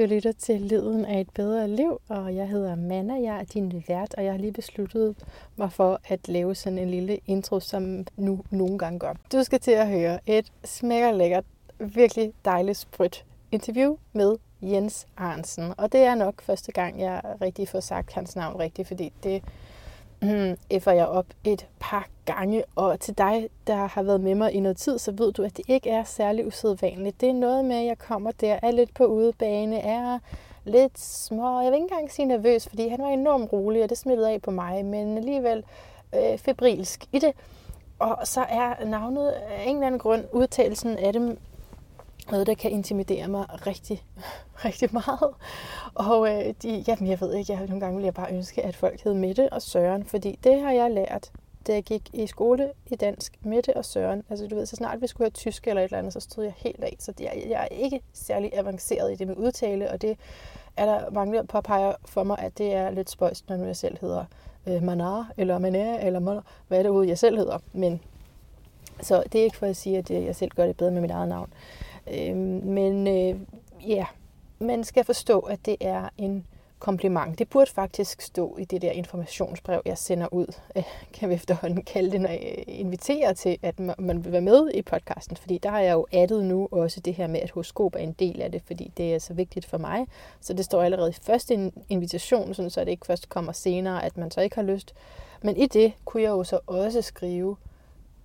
Du lytter til Lyden af et bedre liv, og jeg hedder Manna, jeg er din vært, og jeg har lige besluttet mig for at lave sådan en lille intro, som nu nogle gange gør. Du skal til at høre et smækker lækkert, virkelig dejligt sprødt interview med Jens Arnsen. Og det er nok første gang, jeg rigtig får sagt hans navn rigtigt, fordi det Hmm, effer jeg op et par gange. Og til dig, der har været med mig i noget tid, så ved du, at det ikke er særlig usædvanligt. Det er noget med, at jeg kommer der, er lidt på udebane, er lidt små, jeg vil ikke engang sige nervøs, fordi han var enormt rolig, og det smittede af på mig, men alligevel øh, febrilsk i det. Og så er navnet af en eller anden grund, udtalelsen af dem, noget, der kan intimidere mig rigtig, rigtig meget. Og øh, de, jamen, jeg ved ikke, jeg, nogle gange ville jeg bare ønske, at folk hed Mette og Søren, fordi det har jeg lært, da jeg gik i skole i dansk. Mette og Søren. Altså du ved, så snart vi skulle have tysk eller et eller andet, så stod jeg helt af. Så jeg, jeg er ikke særlig avanceret i det med udtale, og det er der mange, der påpeger for mig, at det er lidt spøjst, når nu jeg selv hedder øh, Manar, eller Maner, eller Manar, hvad er det ude, jeg selv hedder. Men, så det er ikke for at sige, at øh, jeg selv gør det bedre med mit eget navn. Øh, men øh, ja, man skal forstå, at det er en kompliment. Det burde faktisk stå i det der informationsbrev, jeg sender ud, øh, kan vi efterhånden kalde det, når jeg øh, inviterer til, at man vil være med i podcasten. Fordi der har jeg jo addet nu også det her med, at horoskop er en del af det, fordi det er så vigtigt for mig. Så det står allerede i første invitation, sådan så det ikke først kommer senere, at man så ikke har lyst. Men i det kunne jeg jo så også skrive,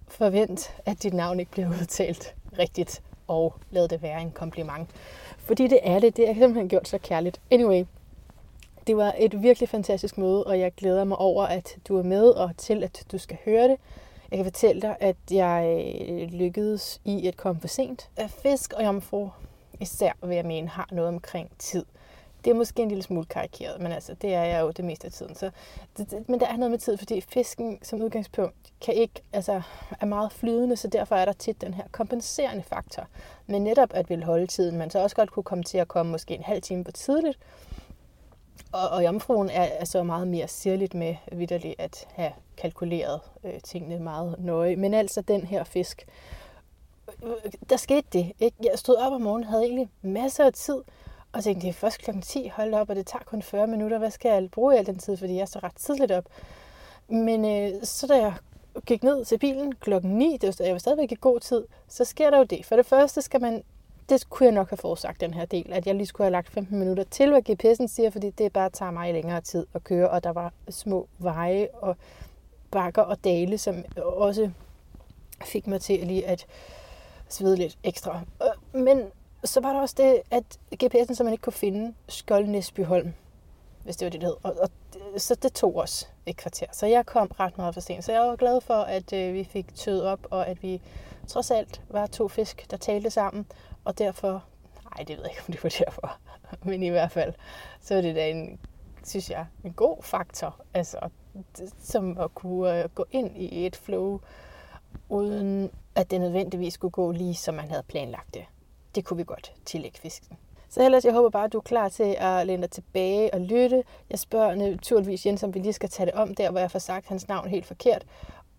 forvent, at dit navn ikke bliver udtalt rigtigt og lad det være en kompliment. Fordi det er det. Det er simpelthen gjort så kærligt. Anyway, det var et virkelig fantastisk møde, og jeg glæder mig over, at du er med, og til, at du skal høre det. Jeg kan fortælle dig, at jeg øh, lykkedes i at komme for sent. Fisk og jomfru, især vil jeg mene, har noget omkring tid. Det er måske en lille smule karikeret, men altså, det er jeg jo det meste af tiden. Så det, det, men der er noget med tid, fordi fisken som udgangspunkt kan ikke, altså, er meget flydende, så derfor er der tit den her kompenserende faktor. Men netop at vil holde tiden, man så også godt kunne komme til at komme måske en halv time for tidligt. Og, og jomfruen er altså meget mere sirligt med vidderligt at have kalkuleret øh, tingene meget nøje. Men altså den her fisk, øh, øh, der skete det. Ikke? Jeg stod op om morgenen, havde egentlig masser af tid, og tænkte, det er først kl. 10, hold op, og det tager kun 40 minutter. Hvad skal jeg bruge al den tid, fordi jeg står ret tidligt op. Men øh, så da jeg gik ned til bilen klokken 9, det var, jeg var stadigvæk i god tid, så sker der jo det. For det første skal man, det kunne jeg nok have forudsagt den her del, at jeg lige skulle have lagt 15 minutter til, hvad GPS'en siger, fordi det bare tager mig længere tid at køre, og der var små veje og bakker og dale, som også fik mig til lige at svede lidt ekstra. Øh, men så var der også det, at GPS'en som man ikke kunne finde Skjold Næsbyholm, hvis det var det, det hed. Og, og, så det tog os et kvarter. Så jeg kom ret meget for sent. Så jeg var glad for, at øh, vi fik tøet op, og at vi trods alt var to fisk, der talte sammen. Og derfor, nej, det ved jeg ikke, om det var derfor. Men i hvert fald, så er det da en, synes jeg, en god faktor. Altså, som at kunne øh, gå ind i et flow, uden at det nødvendigvis skulle gå lige, som man havde planlagt det det kunne vi godt tillægge fisken. Så ellers, jeg håber bare, at du er klar til at læne dig tilbage og lytte. Jeg spørger naturligvis Jens, om vi lige skal tage det om der, hvor jeg får sagt hans navn helt forkert.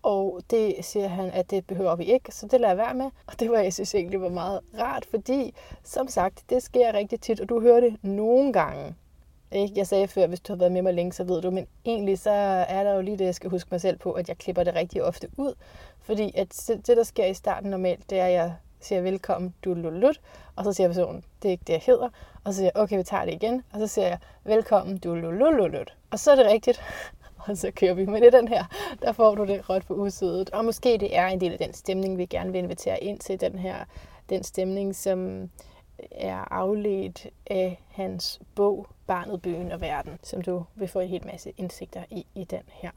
Og det siger han, at det behøver vi ikke, så det lader jeg være med. Og det var, jeg synes egentlig var meget rart, fordi som sagt, det sker rigtig tit, og du hører det nogle gange. Ikke? Jeg sagde før, hvis du har været med mig længe, så ved du, men egentlig så er der jo lige det, jeg skal huske mig selv på, at jeg klipper det rigtig ofte ud. Fordi at det, der sker i starten normalt, det er, at jeg siger velkommen, du lulut, og så siger personen, det er ikke det, jeg hedder, og så siger jeg, okay, vi tager det igen, og så siger jeg, velkommen, du lululut, og så er det rigtigt, og så kører vi. med det den her, der får du det råt på usødet, Og måske det er en del af den stemning, vi gerne vil invitere ind til, den her, den stemning, som er afledt af hans bog, Barnet, Byen og Verden, som du vil få en hel masse indsigter i i den her.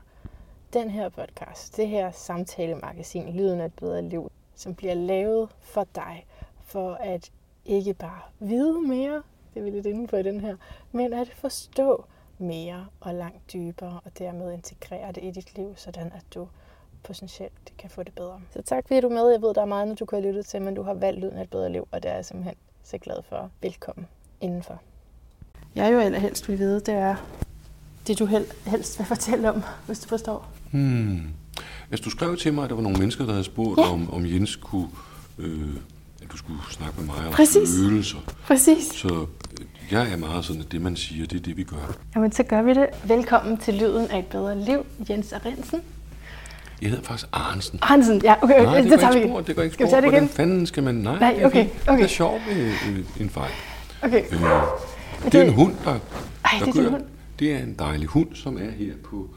Den her podcast, det her samtalemagasin, Lyden af et bedre liv, som bliver lavet for dig, for at ikke bare vide mere, det er vi lidt inde på i den her, men at forstå mere og langt dybere, og dermed integrere det i dit liv, sådan at du potentielt kan få det bedre. Så tak fordi du er med. Jeg ved, der er meget, når du kan lytte til, men du har valgt lyden af et bedre liv, og det er jeg simpelthen så glad for. Velkommen indenfor. Jeg jo allerhelst vil vide, det er det, du helst vil fortælle om, hvis du forstår. Hmm. Altså, du skrev til mig, at der var nogle mennesker, der havde spurgt, ja. om, om Jens kunne, øh, at du skulle snakke med mig om Præcis. følelser. Præcis. Så jeg er meget sådan, at det man siger, det er det, vi gør. Jamen, så gør vi det. Velkommen til Lyden af et bedre liv, Jens Arensen. Jeg hedder faktisk Arnsen. Hansen, ja, okay, Nej, det, det tager vi spor, det går ikke Skal vi spor. tage det Hvordan igen? fanden skal man... Nej, Nej, er okay, okay. Det er sjovt med øh, en fejl. Okay, Øh, det er en hund, der, Ej, der det er kører. hund. Det er en dejlig hund, som er her på...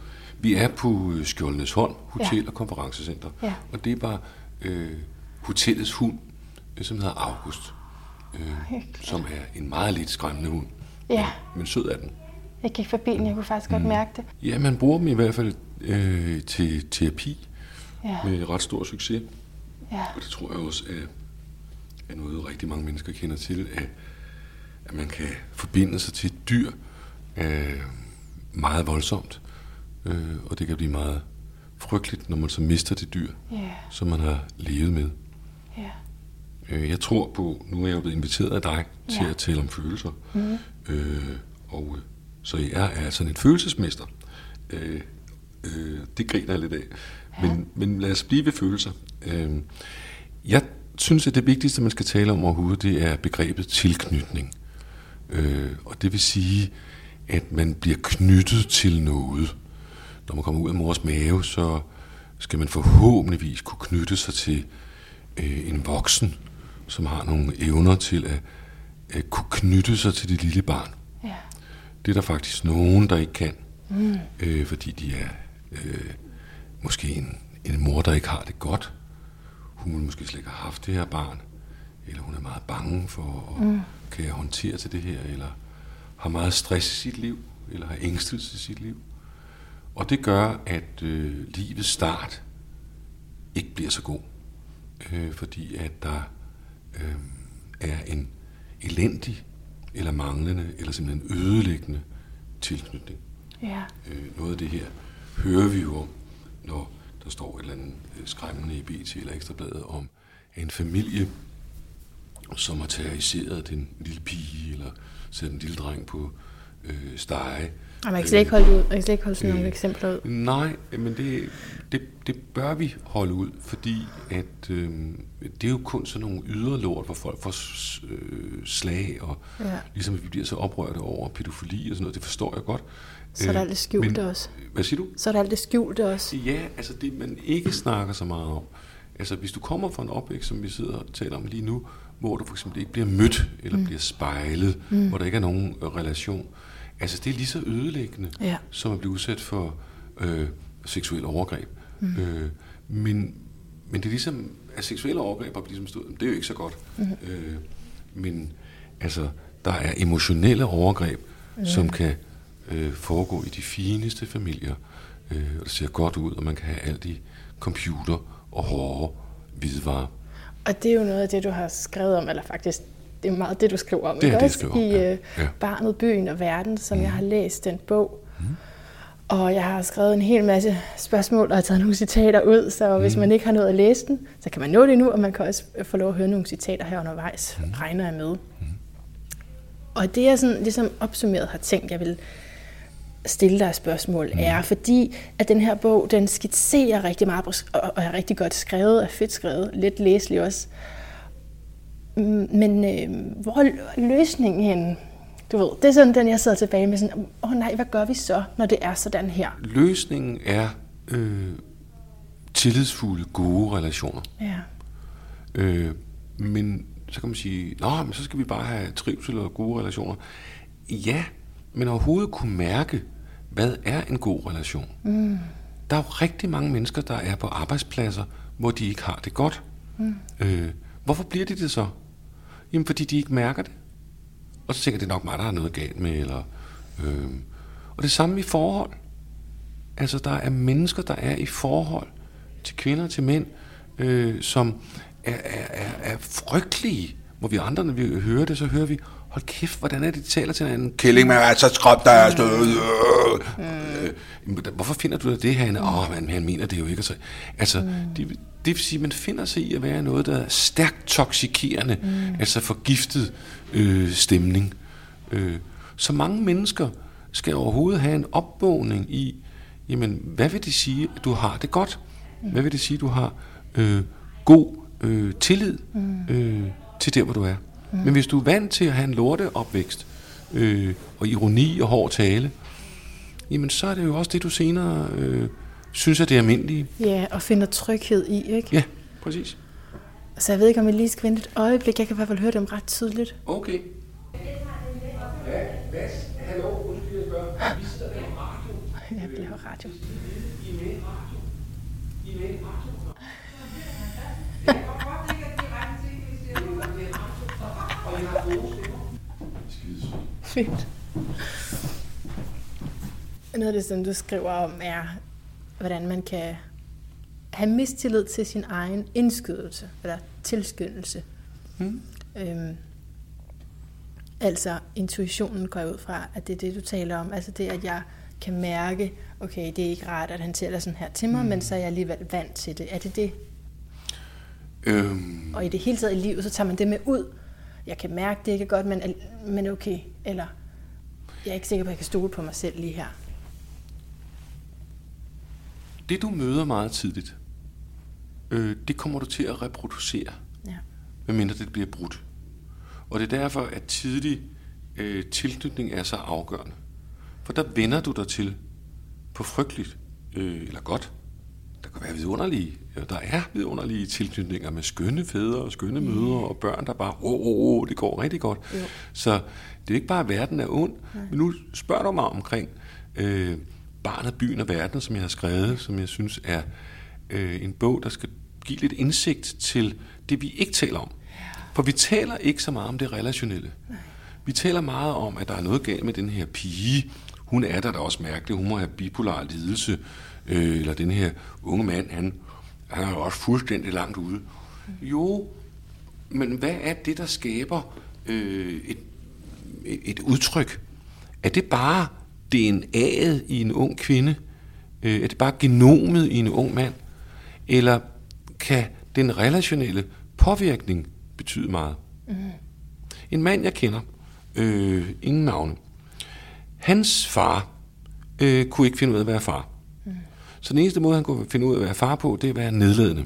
Vi er på øh, Skjoldenes Hånd Hotel Ja. og Konferencecenter. Ja. Og det var øh, hotellets hund, øh, som hedder August. Øh, Hyggeligt. som er en meget lidt skræmmende hund. ja. Men sød er den. Jeg gik forbi den, jeg kunne faktisk godt mærke det. Ja, man bruger dem i hvert fald øh, til terapi Ja, med ret stor succes. ja, Og det tror jeg også er, er noget, rigtig mange mennesker kender til, at, at man kan forbinde sig til et dyr øh, meget voldsomt. Øh, og det kan blive meget frygteligt, når man så mister det dyr, ja, som man har levet med. ja. Øh, jeg tror på, nu er jeg jo blevet inviteret af dig til Ja. at tale om følelser. Mm. Øh, og øh, så jeg er sådan en følelsesmester. Øh, øh, det griner jeg lidt af. Men, men lad os blive ved følelser. Øh, jeg synes, at det vigtigste, man skal tale om overhovedet, det er begrebet tilknytning. Øh, og det vil sige, at man bliver knyttet til noget. Når man kommer ud af mors mave, så skal man forhåbentligvis kunne knytte sig til øh, en voksen, som har nogle evner til at, at kunne knytte sig til det lille barn. ja. Det er der faktisk nogen, der ikke kan, mm. øh, fordi de er øh, måske en, en mor, der ikke har det godt. Hun ville måske slet ikke have haft det her barn, eller hun er meget bange for, at, mm. kan jeg håndtere til det her, eller har meget stress i sit liv, eller har ængstelse i sit liv. Og det gør, at øh, livets start ikke bliver så god, øh, fordi at der øh, er en elendig, eller manglende, eller simpelthen ødelæggende tilknytning. Ja, Øh, noget af det her hører vi jo om, når der står et eller andet øh, skræmmende i BT eller Ekstrabladet om en familie, som har terroriseret den lille pige, eller sat en lille dreng på øh, stege. Og man kan slet ikke holde ud. Man kan slet ikke holde sådan nogle Øh, eksempler ud. Nej, men det, det, det bør vi holde ud, fordi at, øh, det er jo kun sådan nogle yderlort, hvor folk får øh, slag, og Ja. ligesom vi bliver så oprørte over pædofili og sådan noget, det forstår jeg godt. Så er der Øh, alt det skjulte men- også. Hvad siger du? Så er der alt det skjulte også. Ja, altså det man ikke snakker så meget om. Altså hvis du kommer fra en opvækst, som vi sidder og taler om lige nu, hvor du for eksempel ikke bliver mødt eller mm. bliver spejlet, mm. hvor der ikke er nogen øh, relation. Altså det er lige så ødelæggende, Ja. som at blive udsat for øh, seksuelle overgreb. Mm. Øh, men, men det er ligesom, at seksuelle overgreb har ligesom stået, det er jo ikke så godt. Mm. Øh, men altså, der er emotionelle overgreb, mm. som kan øh, foregå i de fineste familier, øh, og det ser godt ud, og man kan have alt i computer og hårde hvidevarer. Og det er jo noget af det, du har skrevet om, eller faktisk, det er meget det, du skriver om. Det er ikke det, også? skriver om, I ja. øh, Ja. Barnet, Byen og Verden, som mm. jeg har læst den bog. Mm. Og jeg har skrevet en hel masse spørgsmål og har taget nogle citater ud, så hvis man ikke har nået at læse den, så kan man nå det nu, og man kan også få lov at høre nogle citater her undervejs, mm. regner jeg med. Mm. Og det jeg sådan ligesom opsummeret har tænkt, jeg vil stille dig spørgsmål, mm. er fordi, at den her bog, den skitserer rigtig meget, og er rigtig godt skrevet, er fedt skrevet, lidt læselig også. Mm, Men øh, hvor er løsningen henne? Du ved, det er sådan den, jeg sidder tilbage med sådan, åh oh, nej, hvad gør vi så, når det er sådan her? Løsningen er øh, tillidsfulde, gode relationer. Ja, Øh, men så kan man sige, nå, men så skal vi bare have trivsel og gode relationer. Ja, men overhovedet kunne mærke, hvad er en god relation? Mm. Der er jo rigtig mange mennesker, der er på arbejdspladser, hvor de ikke har det godt. Mm. Øh, hvorfor bliver de det så? Jamen, fordi de ikke mærker det. Og så tænker det er nok mig, der er noget galt med. Eller, øh, og det samme i forhold. Altså, der er mennesker, der er i forhold til kvinder og til mænd, øh, som er, er, er, er frygtelige. Hvor vi andre, når vi hører det, så hører vi, hold kæft, hvordan er det, de taler til hinanden? Kælling, man er så skræmt, der er stød. Øh, øh, hvorfor finder du det herinde? Åh, oh, man, han mener det jo ikke. Altså, altså det, det vil sige, at man finder sig i at være noget, der er stærkt toksikerende, mm. altså forgiftet øh, stemning. Øh, så mange mennesker skal overhovedet have en opvågning i, jamen, hvad vil det sige, at du har det godt? Hvad vil det sige, at du har øh, god øh, tillid øh, til der, hvor du er? Men hvis du er vant til at have en lorteopvækst, øh, og ironi og hård tale, jamen så er det jo også det, du senere øh, synes, at det er almindelige. Ja, og finder tryghed i, ikke? Ja, præcis. Så jeg ved ikke, om jeg lige skal vente et øjeblik. Jeg kan i hvert fald høre dem ret tydeligt. Okay. Ja, hvad? Hallo, undskyld, jeg spørger. Vi sidder i radio. Jeg laver radio. I er med radio. I er med radio. Fint. Noget af det, som du skriver om, er, hvordan man kan have mistillid til sin egen indskydelse, eller tilskyndelse. Mm. Øhm, altså, intuitionen går ud fra, at det er det, du taler om. Altså det, at jeg kan mærke, okay, det er ikke rart, at han taler sådan her til mig, mm. men så er jeg alligevel vant til det. Er det det? Øhm, Og i det hele taget i livet, så tager man det med ud. Jeg kan mærke, det ikke er godt, men, men okay. Eller, jeg er ikke sikker på, at jeg kan stole på mig selv lige her. det, du møder meget tidligt, øh, det kommer du til at reproducere, Ja. medmindre det bliver brudt. Og det er derfor, at tidlig øh, tilknytning er så afgørende. For der vender du dig til på frygteligt, øh, eller godt. Der kan være vidunderlige, ja, der er vidunderlige tilknytninger med skønne fædre og skønne mødre og børn, der bare, åh, oh, oh, det går rigtig godt. Jo. Så det er ikke bare, at verden er ond, men nu spørger du mig omkring øh, Barnet, byen og verden, som jeg har skrevet, som jeg synes er øh, en bog, der skal give lidt indsigt til det, vi ikke taler om. For vi taler ikke så meget om det relationelle. Vi taler meget om, at der er noget galt med den her pige. Hun er der da også mærkelig. Hun må have bipolar lidelse. Øh, eller den her unge mand, han, han er jo også fuldstændig langt ude. Jo, men hvad er det, der skaber øh, et, et, et udtryk? Er det bare DNA'et i en ung kvinde? Øh, er det bare genomet i en ung mand? Eller kan den relationelle påvirkning betyde meget? Mm. En mand, jeg kender, øh, ingen navne, hans far øh, kunne ikke finde ud af at være far. Mm. Så den eneste måde, han kunne finde ud af at være far på, det er at være nedladende.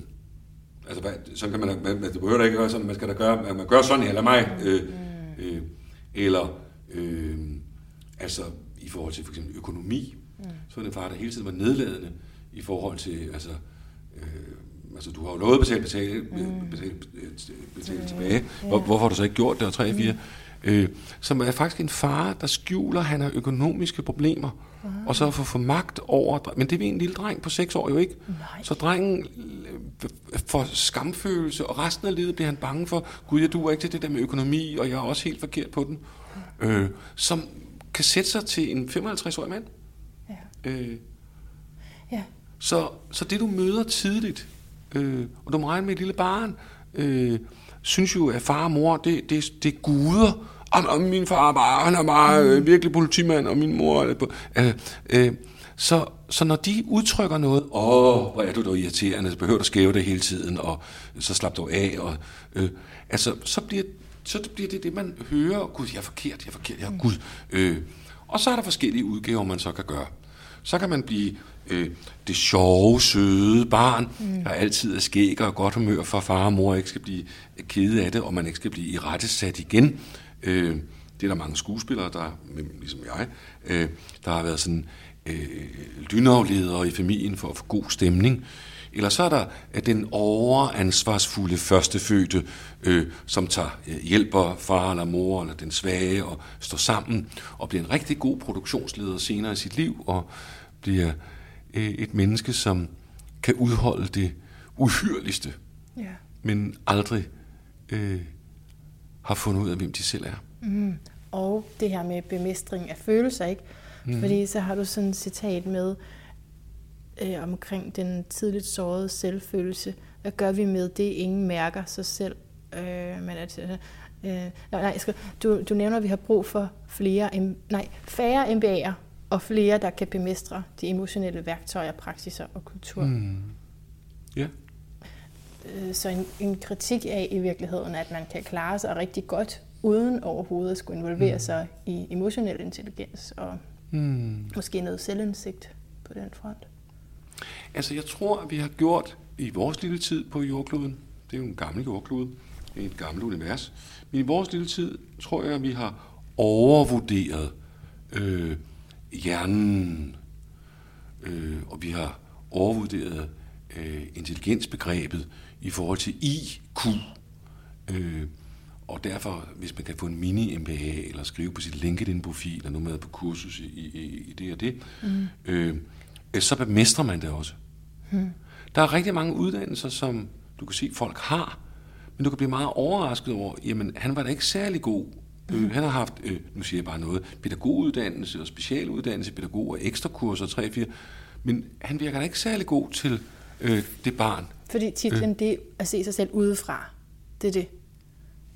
Altså, hvad, så kan man, man, det behøver da ikke gøre sådan, man skal da gøre, man, man gør sådan, eller mig. Øh, øh, eller, øh, altså, i forhold til for eksempel økonomi, mm. så er det en far, der hele tiden var nedladende i forhold til, altså, øh, altså du har jo lovet at betale, betale, betale, betale, betale tilbage. Hvor, hvorfor har du så ikke gjort det, og 3 4? Øh, som er faktisk en far, der skjuler, at han har økonomiske problemer, og så får få magt over, men det vil en lille dreng på 6 år jo ikke. Nej. Så drengen øh, får skamfølelse, og resten af livet bliver han bange for, gud, jeg duer ikke til det der med økonomi, og jeg er også helt forkert på den. Øh, som kan sætte sig til en 55-årig mand. Ja. Øh, ja. så, så det du møder tidligt, øh, og du må regne med et lille barn, øh, synes jo, at far og mor, det, det, det er guder. Og, og min far bare, han er bare øh, virkelig politimand, og min mor. Øh, øh, så, så når de udtrykker noget, åh, hvor er du dog irriterende, så behøver du skæve det hele tiden, og så slap du af, og, øh, altså, så bliver, så bliver det det, man hører, gud, jeg er forkert, jeg er forkert, jeg er gud. Øh, og så er der forskellige udgaver, man så kan gøre. Så kan man blive øh, det sjove, søde barn, mm. der altid er skæg og godt humør for far og mor, ikke skal blive kede af det, og man ikke skal blive i rette sat igen. Øh, det er der mange skuespillere, der, ligesom jeg, øh, der har været sådan øh, lynafledere i familien for at få god stemning. Eller så er der at den overansvarsfulde førstefødte, øh, som tager øh, hjælper far eller mor eller den svage og står sammen og bliver en rigtig god produktionsleder senere i sit liv og bliver et menneske, som kan udholde det uhyrligste, ja. men aldrig øh, har fundet ud af, hvem de selv er. Mm. Og det her med bemestring af følelser, ikke? Mm. Fordi så har du sådan et citat med øh, omkring den tidligt sårede selvfølelse. Hvad gør vi med det, ingen mærker sig selv? Øh, men at, øh, nej, nej, jeg skal, du, du nævner, at vi har brug for flere, nej, færre MBA'er og flere, der kan bemestre de emotionelle værktøjer, praksiser og kultur. Mm. Ja. Øh, Så en, en kritik af i virkeligheden, at man kan klare sig rigtig godt, uden overhovedet at skulle involvere mm. sig i emotionel intelligens og Mm. måske noget selvindsigt på den front. Altså, jeg tror, at vi har gjort i vores lille tid på jordkloden, det er jo en gammel jordklode, et gammelt univers, men i vores lille tid tror jeg, at vi har overvurderet øh, hjernen, øh, og vi har overvurderet øh, intelligensbegrebet i forhold til IQ. Øh, og derfor, hvis man kan få en mini-MBA, eller skrive på sit LinkedIn-profil, og nu med på kursus i, i, i det og det, mm. øh, så bemestrer man det også. Mm. Der er rigtig mange uddannelser, som du kan se, folk har, men du kan blive meget overrasket over, jamen han var da ikke særlig god. Øh, han har haft, øh, nu siger jeg bare noget, pædagoguddannelse og specialuddannelse, pædagog og ekstra kurser, 3-4, men han virker da ikke særlig god til øh, det barn. Fordi titlen, øh. det er at se sig selv udefra. Det er det,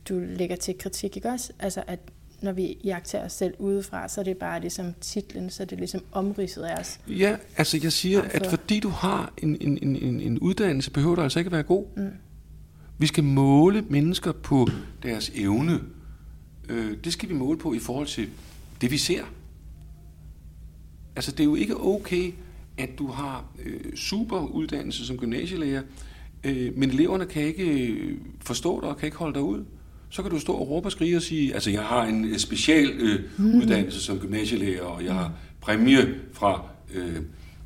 du lægger til kritik, ikke også? Altså, at når vi jagter os selv udefra, så er det bare ligesom titlen, så er det ligesom omridset af os. Ja, altså jeg siger, at fordi du har en, en, en, en uddannelse, behøver du altså ikke at være god. Mm. Vi skal måle mennesker på deres evne. Øh, det skal vi måle på i forhold til det, vi ser. Altså det er jo ikke okay, at du har øh, super uddannelse som gymnasielærer, øh, men eleverne kan ikke øh, forstå dig og kan ikke holde dig ud så kan du stå og råbe og skrige og sige, altså jeg har en special øh, mm. uddannelse som gymnasielærer, og jeg har præmie fra øh,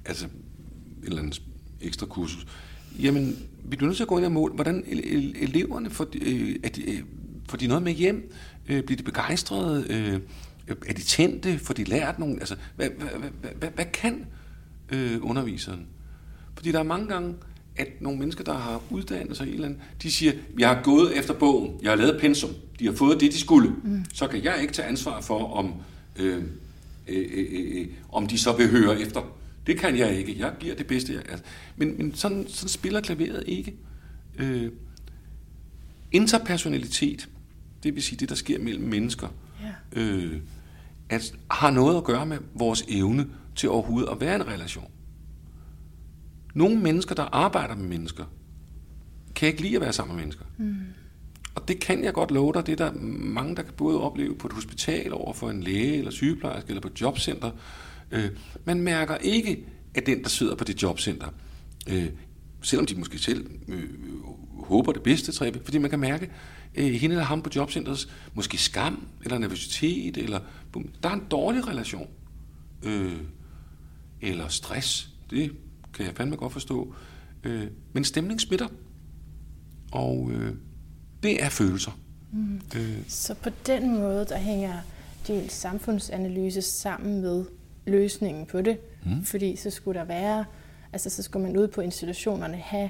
altså et eller andet ekstra kursus. Jamen, vi bliver nødt til at gå ind og måle, hvordan eleverne får, øh, de, øh, får de noget med hjem? Øh, bliver de begejstrede? Øh, er de tændte? Får de lært nogen? Altså, hvad, hvad, hvad, hvad, hvad kan øh, underviseren? Fordi der er mange gange, at nogle mennesker, der har uddannet sig i eller andet, de siger, jeg har gået efter bogen, jeg har lavet pensum, de har fået det, de skulle, mm. så kan jeg ikke tage ansvar for, om, øh, øh, øh, øh, om de så vil høre efter. Det kan jeg ikke. Jeg giver det bedste, jeg er. Men, men sådan, sådan spiller klaveret ikke. Øh, interpersonalitet, det vil sige det, der sker mellem mennesker, yeah. øh, at, har noget at gøre med vores evne til overhovedet at være en relation. Nogle mennesker, der arbejder med mennesker, kan ikke lide at være sammen med mennesker. Mm. Og det kan jeg godt love dig, det er der mange, der kan både opleve på et hospital over for en læge eller sygeplejerske eller på et jobcenter. Øh, man mærker ikke, at den, der sidder på det jobcenter, øh, selvom de måske selv øh, håber det bedste, Trebe, fordi man kan mærke, øh, hende eller ham på jobcenters måske skam eller nervøsitet, eller der er en dårlig relation. Øh, eller stress. Det kan jeg fandme godt forstå. Øh, men stemning smitter. Og øh, det er følelser. Mm. Øh. Så på den måde, der hænger din samfundsanalyse sammen med løsningen på det. Mm. Fordi så skulle der være, altså så skulle man ud på institutionerne have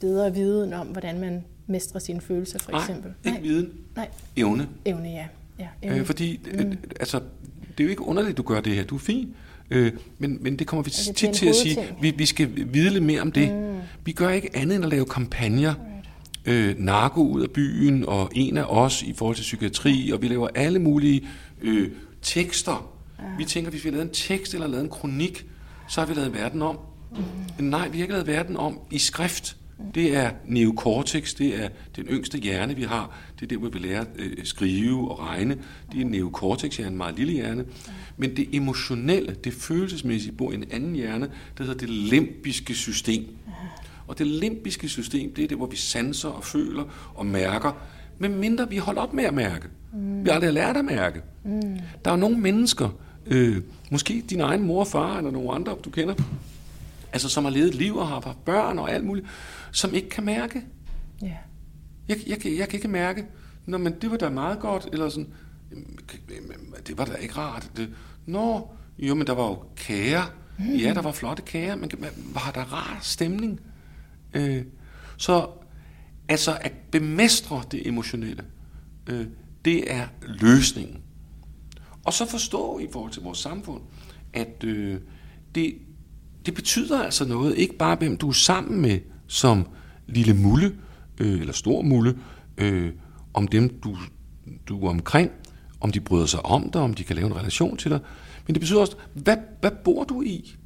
bedre viden om, hvordan man mestrer sine følelser, for eksempel. Nej, ikke viden. Nej. Evne. Evne, ja. ja evne. Øh, fordi, mm. altså, det er jo ikke underligt, du gør det her. Du er fin. Øh, men, men det kommer vi det tit til at sige. Vi, vi skal vide lidt mere om det. Mm. Vi gør ikke andet end at lave kampagner. Øh, narko ud af byen, og en af os i forhold til psykiatri, og vi laver alle mulige øh, tekster. Ja. Vi tænker, hvis vi har lavet en tekst eller lavet en kronik, så har vi lavet verden om. Mm. Men nej, vi har ikke lavet verden om i skrift. Det er neocortex, det er den yngste hjerne, vi har. Det er der, hvor vi lærer at øh, skrive og regne. Det er neocortex, er en meget lille hjerne. Men det emotionelle, det følelsesmæssige, bor i en anden hjerne, der hedder det limbiske system. Og det limbiske system, det er det, hvor vi sanser og føler og mærker, men mindre vi holder op med at mærke. Mm. Vi har aldrig lært at mærke. Mm. Der er nogle mennesker, øh, måske din egen mor og far, eller nogle andre, du kender, altså som har levet et liv og har haft børn og alt muligt, som ikke kan mærke. Yeah. Jeg, jeg, jeg, jeg kan ikke mærke, Nå, men det var da meget godt, eller sådan, det var da ikke rart. Det, Nå, jo, men der var jo kager. Mm. Ja, der var flotte kager, men var der rar stemning? Øh, så altså at bemestre det emotionelle, øh, det er løsningen. Og så forstå i forhold til vores samfund, at øh, det, det betyder altså noget, ikke bare hvem du er sammen med som lille mulle, øh, eller stor mulle, øh, om dem du, du er omkring, om de bryder sig om dig, om de kan lave en relation til dig. Men det betyder også, hvad, hvad bor du i?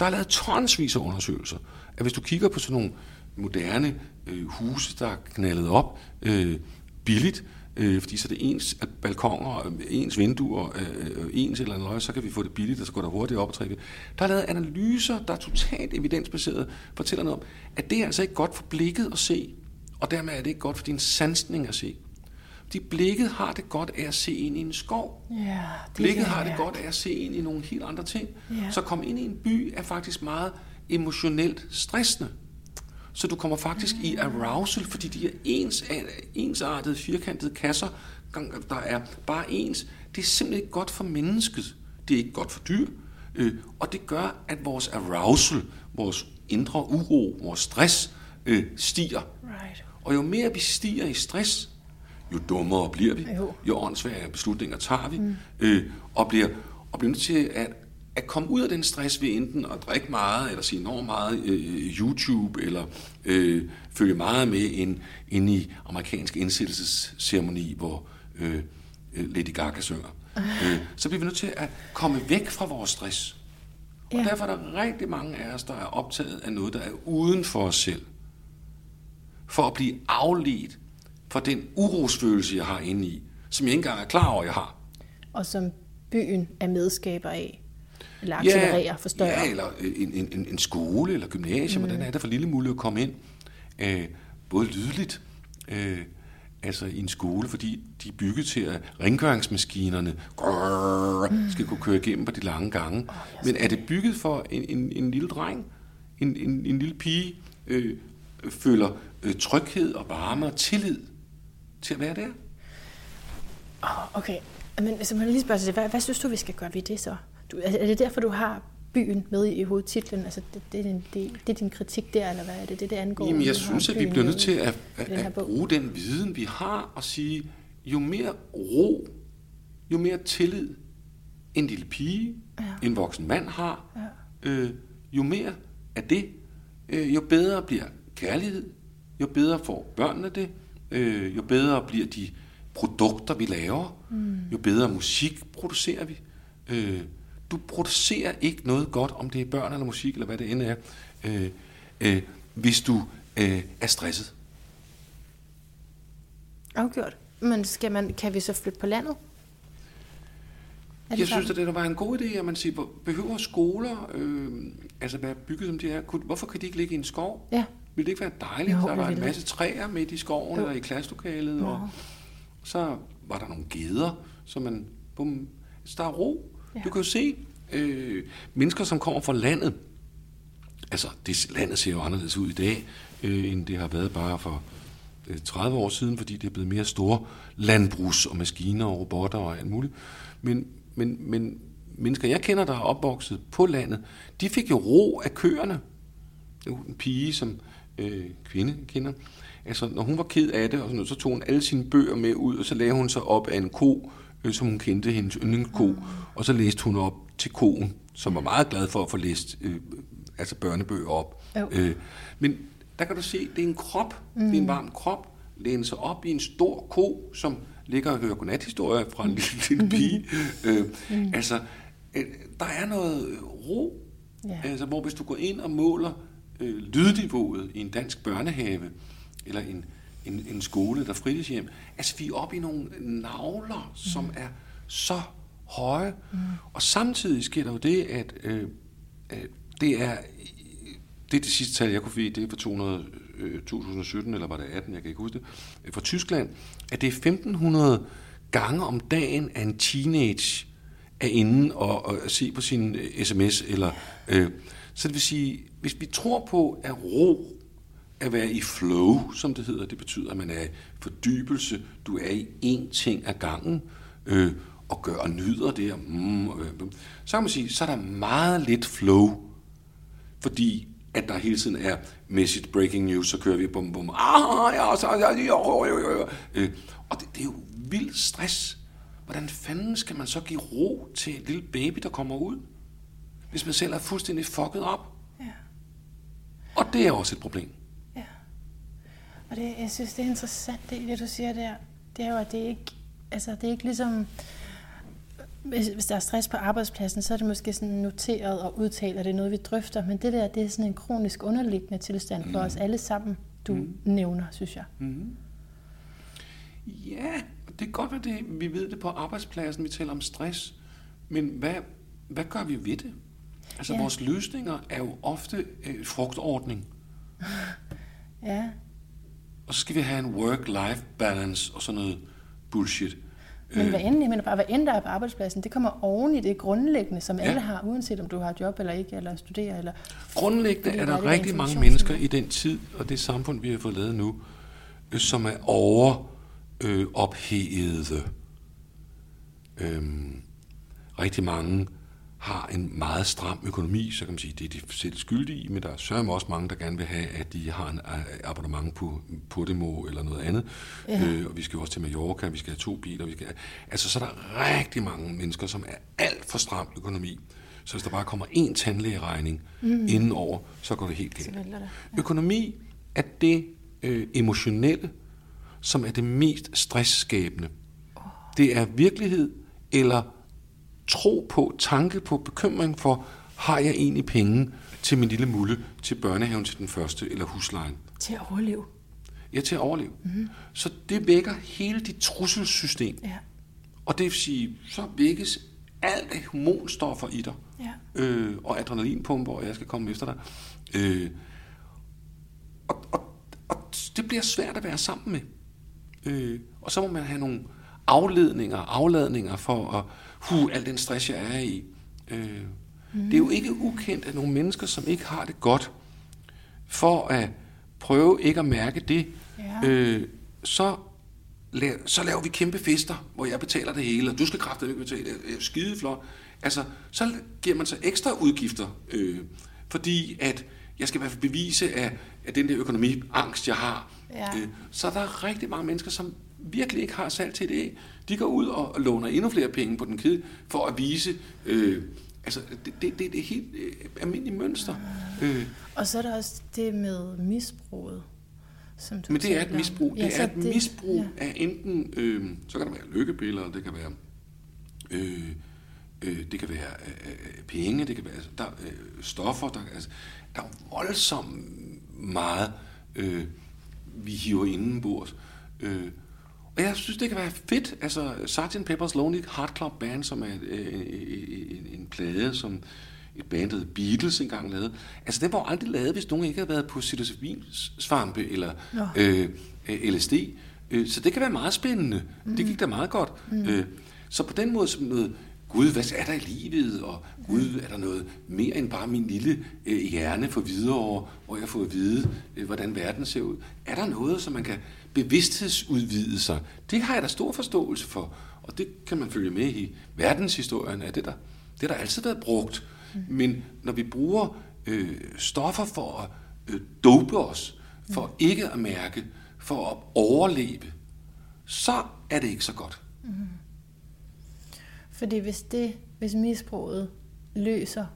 Der er lavet tonsvis af undersøgelser, at hvis du kigger på sådan nogle moderne øh, huse, der er knaldet op øh, billigt, øh, fordi så er det ens balkoner, ens vinduer, øh, ens eller andet, så kan vi få det billigt, og så går der hurtigt op og trække. Der er lavet analyser, der er totalt evidensbaseret, fortæller noget om, at det er altså ikke godt for blikket at se, og dermed er det ikke godt for din sansning at se. Fordi blikket har det godt af at se ind i en skov. Ja, det Blikket kan har det godt af at se ind i nogle helt andre ting. Ja. Så at komme ind i en by er faktisk meget emotionelt stressende. Så du kommer faktisk i arousal, fordi de er ens, ensartede, firkantede kasser, der er bare ens. Det er simpelthen ikke godt for mennesket. Det er ikke godt for dyr. Øh, og det gør, at vores arousal, vores indre uro, vores stress øh, stiger. Right. Og jo mere vi stiger i stress, jo dummere bliver vi, Jo. jo åndssvage beslutninger tager vi, mm. øh, og, bliver, og bliver nødt til at, at komme ud af den stress ved enten at drikke meget, eller se enormt meget øh, YouTube, eller øh, følge meget med ind, ind i amerikansk indsættelsesceremoni, hvor øh, øh, Lady Gaga synger. Øh, så bliver vi nødt til at komme væk fra vores stress. Og Ja. derfor er der rigtig mange af os, der er optaget af noget, der er uden for os selv for at blive afledt for den urosfølelse, jeg har inde i, som jeg ikke engang er klar over, jeg har. Og som byen er medskaber af. Eller accelererer, forstørrer. ja, eller en, en, en, skole eller gymnasium, mm. hvordan er det for lille muligt at komme ind? Øh, både lydligt, øh, altså i en skole, fordi de er bygget til, at rengøringsmaskinerne grrr, Mm. skal kunne køre igennem på de lange gange. Men er det bygget for en, en, en lille dreng, en, en, en lille pige, øh, føler øh, tryghed og varme og tillid til at være der? Oh, okay, men så må jeg lige spørge dig, hvad, hvad synes du, vi skal gøre ved det så? Du, er er det derfor, du har byen med i hovedtitlen? Altså, det, det, er din, det, det er din kritik der, eller hvad er det, det, det angår? Jamen, jeg synes, at vi bliver nødt til at, at, at bruge den viden, vi har, og sige, jo mere ro, jo mere tillid en lille pige, Ja. en voksen mand har, Ja. øh, jo mere af det, øh, jo bedre bliver kærlighed, jo bedre får børnene det, øh, jo bedre bliver de produkter, vi laver, mm. jo bedre musik producerer vi. Øh, du producerer ikke noget godt, om det er børn eller musik, eller hvad det end er, øh, øh, hvis du øh, er stresset. Afgjort. Men skal man, kan vi så flytte på landet? Er Jeg synes, at det var en god idé, at man siger, behøver skoler øh, altså være bygget som de er? Hvorfor kan de ikke ligge i en skov? Ja. Ville det ikke være dejligt, Jo, jo, der det var en masse træer midt i skoven Jo. eller i klasselokalet, Nå. og så var der nogle geder, så man, bum, så der er ro. Ja. Du kan jo se øh, mennesker, som kommer fra landet, altså det, landet ser jo anderledes ud i dag, øh, end det har været bare for øh, 30 år siden, fordi det er blevet mere store landbrugs og maskiner og robotter og alt muligt. Men, men, men mennesker, jeg kender, der er opvokset på landet, de fik jo ro af køerne. En pige, som øh, kvinde kender. Altså, når hun var ked af det, og sådan noget, så tog hun alle sine bøger med ud, og så lagde hun sig op af en ko, øh, som hun kendte, hendes yndlingsko, mm. og så læste hun op til koen, som var meget glad for at få læst øh, altså børnebøger op. Jo. Øh, men der kan du se, det er en krop, mm. det er en varm krop, læne sig op i en stor ko, som ligger og hører godnathistorier fra en lille, lille pige. Øh, mm. Altså, øh, der er noget ro, Ja. Altså, hvor hvis du går ind og måler øh, lydniveauet i en dansk børnehave, eller en, en, en skole eller fritidshjem, altså vi er oppe i nogle navler, mm. som er så høje. Mm. Og samtidig sker der jo det, at øh, øh, det er det er det sidste tal, jeg kunne finde, det er fra 200, øh, 2017, eller var det 18, jeg kan ikke huske det, øh, fra Tyskland, at det er 1500 gange om dagen, at en teenage er inde og, og se på sin øh, sms. Eller, øh, så det vil sige, hvis vi tror på, at ro, at være i flow, som det hedder, det betyder, at man er i fordybelse, du er i én ting ad gangen, øh, og gør og nyder det, og, mm, øh, så kan man sige, så er der meget lidt flow, fordi at der hele tiden er message breaking news, så kører vi bum bum, ah, ja, så, ja, jo, jo, jo. Øh, og det, det er jo vild stress. Hvordan fanden skal man så give ro til en lille baby, der kommer ud, hvis man selv er fuldstændig fucket op? Ja. Og det er også et problem. Og det, jeg synes, det er interessant, det, det du siger der. Det er jo, at det ikke, altså, det er ikke ligesom, hvis, hvis der er stress på arbejdspladsen, så er det måske sådan noteret og udtalt, og det er noget, vi drøfter. Men det der, det er sådan en kronisk underliggende tilstand for os alle sammen, du mm. nævner, synes jeg. Ja, det er godt, at det, vi ved det på arbejdspladsen, vi taler om stress. Men hvad, hvad gør vi ved det? Altså, ja. vores løsninger er jo ofte øh, frugtordning. Ja, Og så skal vi have en work-life balance og sådan noget bullshit. Men hvad end, jeg mener bare, hvad end der er på arbejdspladsen, det kommer oven i det grundlæggende, som ja. alle har, uanset om du har job eller ikke, eller studerer. Eller, Grundlæggende er der rigtig mange mennesker i den tid, og det samfund, vi har fået lavet nu, øh, som er over øh. Øhm, rigtig mange har en meget stram økonomi, så kan man sige, det er de selv skyldige i, men der er sørger også mange, der gerne vil have, at de har en øh, abonnement på Podimo eller noget andet. Ja. Øh, og vi skal jo også til Mallorca, vi skal have to biler. Vi skal have, altså, så er der rigtig mange mennesker, som er alt for stram økonomi. Så hvis der bare kommer én tandlægeregning mm. indenover, så går det helt galt. Det. Ja. Økonomi er det øh, emotionelle, som er det mest stressskabende. Oh. Det er virkelighed eller tro på, tanke på, bekymring for, har jeg egentlig penge til min lille mulle, til børnehaven til den første, eller huslejen? Til at overleve. Ja, til at overleve. Mm-hmm. Så det vækker hele dit trusselsystem. Ja. Og det vil sige, så vækkes alt hormonstoffer i dig, ja. øh, og adrenalinpumper, og jeg skal komme efter dig. Øh, og, og, og det bliver svært at være sammen med. Øh, og så må man have nogle afledninger, afladninger for at hu, al den stress, jeg er i. Øh, mm. Det er jo ikke ukendt, at nogle mennesker, som ikke har det godt, for at prøve ikke at mærke det, ja. øh, så, la- så laver vi kæmpe fester, hvor jeg betaler det hele, og du skal kraftigt ikke betale det. er skide flot. Altså, så giver man sig ekstra udgifter, øh, fordi at jeg skal i hvert fald bevise, at, at den der økonomiangst, jeg har, ja. øh, så er der rigtig mange mennesker, som virkelig ikke har salg til det. De går ud og, låner endnu flere penge på den kæde for at vise... Øh, altså, det, det, det er et helt øh, almindeligt mønster. Øh. Og så er der også det med misbruget. Som du Men det er et misbrug. Ja, det er et det, misbrug ja. af enten... Øh, så kan der være lykkebilleder, det kan være... Øh, øh, det kan være øh, øh penge, det kan være der, øh, stoffer. Der, altså, der er voldsomt meget, øh, vi hiver indenbords. Øh, og jeg synes, det kan være fedt. Altså, Sgt. Pepper's Lonely Heart Club Band, som er øh, en, en plade, som et band, der Beatles engang lavede. Altså, den var aldrig lavet, hvis nogen ikke havde været på psilocybin-svampe eller øh, LSD. Øh, så det kan være meget spændende. Mm. Det gik da meget godt. Mm. Øh, så på den måde, som noget, Gud, hvad er der i livet? Og Gud, er der noget mere end bare min lille øh, hjerne for videre, hvor jeg får at vide, øh, hvordan verden ser ud? Er der noget, som man kan bevidsthedsudvidelser, det har jeg da stor forståelse for. Og det kan man følge med i verdenshistorien af det der. Det der altid været brugt. Mm. Men når vi bruger øh, stoffer for at øh, dope os, for mm. ikke at mærke, for at overleve, så er det ikke så godt. Mm. Fordi hvis det, hvis misbruget løser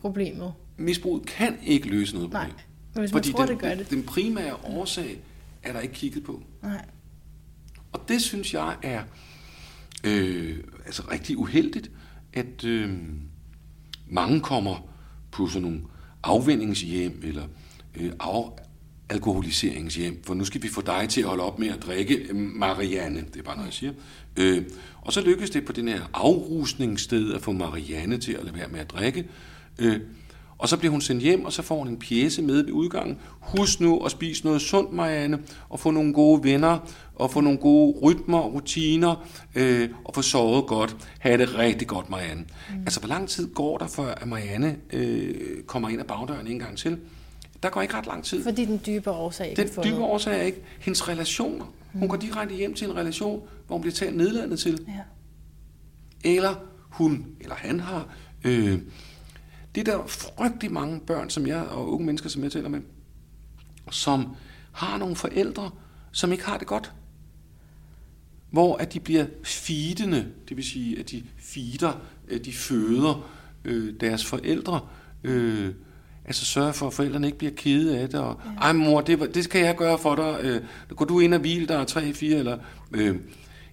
problemet. Misbruget kan ikke løse noget problem. Nej, men hvis man Fordi tror, den, det gør det. Den primære årsag er der ikke kigget på. Nej. Og det synes jeg er øh, altså rigtig uheldigt, at øh, mange kommer på sådan nogle afvendingshjem eller øh, af, alkoholiseringshjem, for nu skal vi få dig til at holde op med at drikke øh, Marianne, det er bare noget, jeg siger. Øh, og så lykkes det på den her afrusningssted at få Marianne til at lade være med at drikke. Øh, og så bliver hun sendt hjem, og så får hun en pjæse med ved udgangen. Husk nu at spise noget sundt, Marianne, og få nogle gode venner, og få nogle gode rytmer og rutiner, øh, og få sovet godt. Ha' det rigtig godt, Marianne. Mm. Altså, hvor lang tid går der, før at Marianne øh, kommer ind ad bagdøren en gang til? Der går ikke ret lang tid. Fordi den dybe årsag ikke Den dybe årsag er ikke hendes relationer. Hun mm. går direkte hjem til en relation, hvor hun bliver talt nedladende til. Ja. Eller hun, eller han har... Øh, det er der frygtelig mange børn, som jeg, og unge mennesker, som jeg taler med, som har nogle forældre, som ikke har det godt. Hvor at de bliver feedende, det vil sige, at de feeder, at de føder øh, deres forældre, øh, altså sørge for, at forældrene ikke bliver kede af det, og ej mor, det, det skal jeg gøre for dig, øh, går du ind og hvile der tre, fire, eller, øh,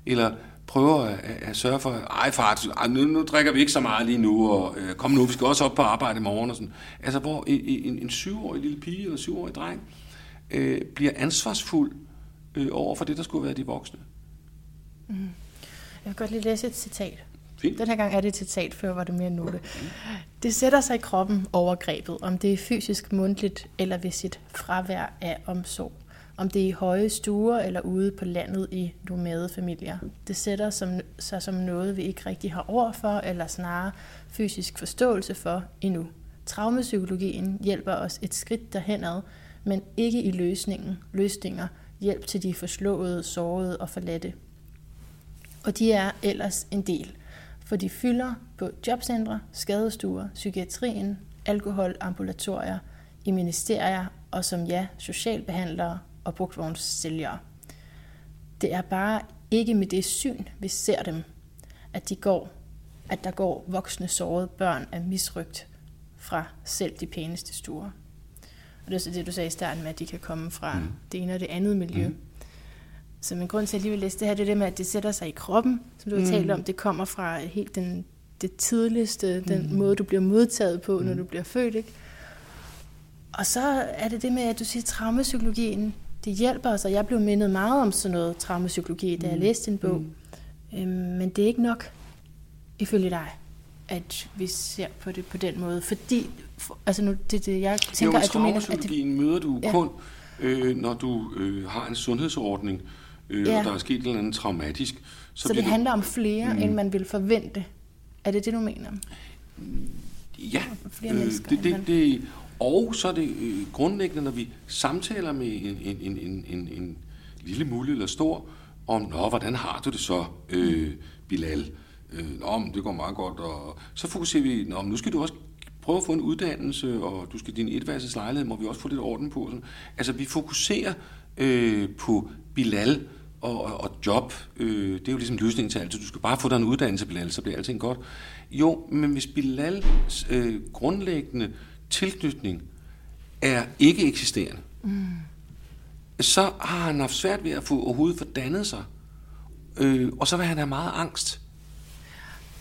eller prøver at, at sørge for, ej far, ej, nu, nu drikker vi ikke så meget lige nu, og øh, kom nu, vi skal også op på arbejde i morgen. Og sådan. Altså hvor en, en syvårig lille pige eller syvårig dreng øh, bliver ansvarsfuld øh, over for det, der skulle være de voksne. Mm. Jeg vil godt lige læse et citat. Fint. Den her gang er det et citat, før var det mere note. Det sætter sig i kroppen overgrebet, om det er fysisk, mundtligt eller ved sit fravær af omsorg om det er i høje stuer eller ude på landet i nomadefamilier. Det sætter som, sig som noget, vi ikke rigtig har ord for, eller snarere fysisk forståelse for endnu. Traumepsykologien hjælper os et skridt derhenad, men ikke i løsningen, løsninger, hjælp til de forslåede, sårede og forladte. Og de er ellers en del, for de fylder på jobcentre, skadestuer, psykiatrien, alkoholambulatorier, i ministerier og som ja, socialbehandlere og brugtvognsælgere. Det er bare ikke med det syn, vi ser dem, at de går, at der går voksne sårede børn af misrygt fra selv de pæneste stuer. Og det er så det, du sagde i starten med, at de kan komme fra mm. det ene og det andet miljø. Mm. Så min grund til, at jeg lige vil læse det her, det er det med, at det sætter sig i kroppen, som du har mm. talt om. Det kommer fra helt den, det tidligste, den mm. måde, du bliver modtaget på, mm. når du bliver født. Ikke? Og så er det det med, at du siger, at traumapsykologien, det hjælper os, og jeg blev mindet meget om sådan noget traumapsykologi, da jeg mm. læste din bog. Mm. Øhm, men det er ikke nok, ifølge dig, at vi ser på det på den måde. Fordi, for, altså nu, det, det jeg tænker, jo, at du mener... At det, møder du ja. kun, øh, når du øh, har en sundhedsordning, øh, ja. og der er sket noget andet traumatisk. Så, så det handler om flere, mm. end man vil forvente. Er det det, du mener? Ja, flere øh, det, det, det, og så er det øh, grundlæggende, når vi samtaler med en, en, en, en, en, en lille mulig eller stor, om, nå, hvordan har du det så, øh, Bilal? Øh, nå, det går meget godt. Og så fokuserer vi, nå, nu skal du også prøve at få en uddannelse, og du skal din etværelses lejlighed, må vi også få lidt orden på. Sådan. Altså, vi fokuserer øh, på Bilal og, og, og job. Øh, det er jo ligesom løsningen til alt. Du skal bare få dig en uddannelse, Bilal, så bliver alting godt. Jo, men hvis Bilal øh, grundlæggende tilknytning er ikke eksisterende, mm. så har han haft svært ved at få overhovedet fordannet sig. Øh, og så vil han have meget angst.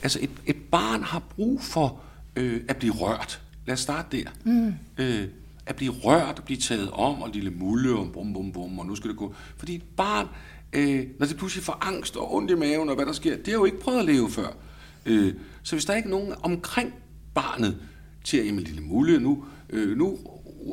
Altså et, et barn har brug for øh, at blive rørt. Lad os starte der. Mm. Øh, at blive rørt og blive taget om, og lille mulle, og bum, bum, bum, og nu skal det gå. Fordi et barn, øh, når det pludselig får angst og ondt i maven, og hvad der sker, det har jo ikke prøvet at leve før. Øh, så hvis der er ikke nogen omkring barnet, til at, jamen lille mulle, nu, øh, nu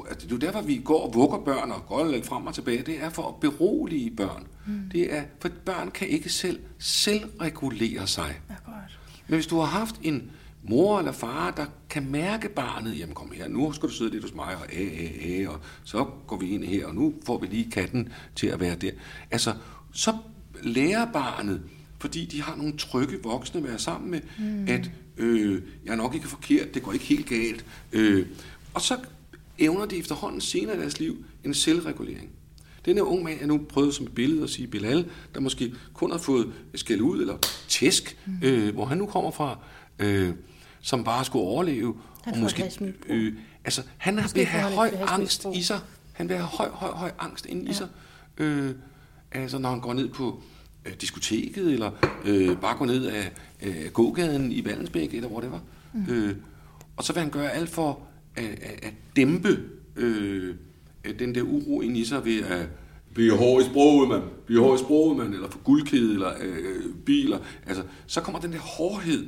altså, det er derfor, vi går og vugger børn og går lidt frem og tilbage. Det er for at berolige børn. Mm. Det er, for børn kan ikke selv selvregulere sig. Akkurat. Men hvis du har haft en mor eller far, der kan mærke barnet, jamen kom her, nu skal du sidde lidt hos mig, og, æ, æ, æ, og så går vi ind her, og nu får vi lige katten til at være der. Altså, så lærer barnet, fordi de har nogle trygge voksne at være sammen med, mm. at øh, jeg er nok ikke forkert, det går ikke helt galt. Øh, og så evner de efterhånden senere i deres liv en selvregulering. Den her unge mand, jeg nu prøvet som et billede at sige Bilal, der måske kun har fået skæld ud eller tæsk, mm. øh, hvor han nu kommer fra, øh, som bare skulle overleve. Han og måske, øh, altså, han måske vil have høj angst i sig. Han vil have høj, høj, høj angst ind ja. i sig. Øh, altså, når han går ned på øh, diskoteket, eller øh, bare gå ned af øh, gågaden i Vallensbæk, eller hvor det var. Mm. Øh, og så vil han gøre alt for at, at, at dæmpe øh, den der uro ind i sig ved at blive hård i sproget, mand. Blive hård i sproget, mand. Eller få guldkæde, eller øh, biler. Altså, så kommer den der hårdhed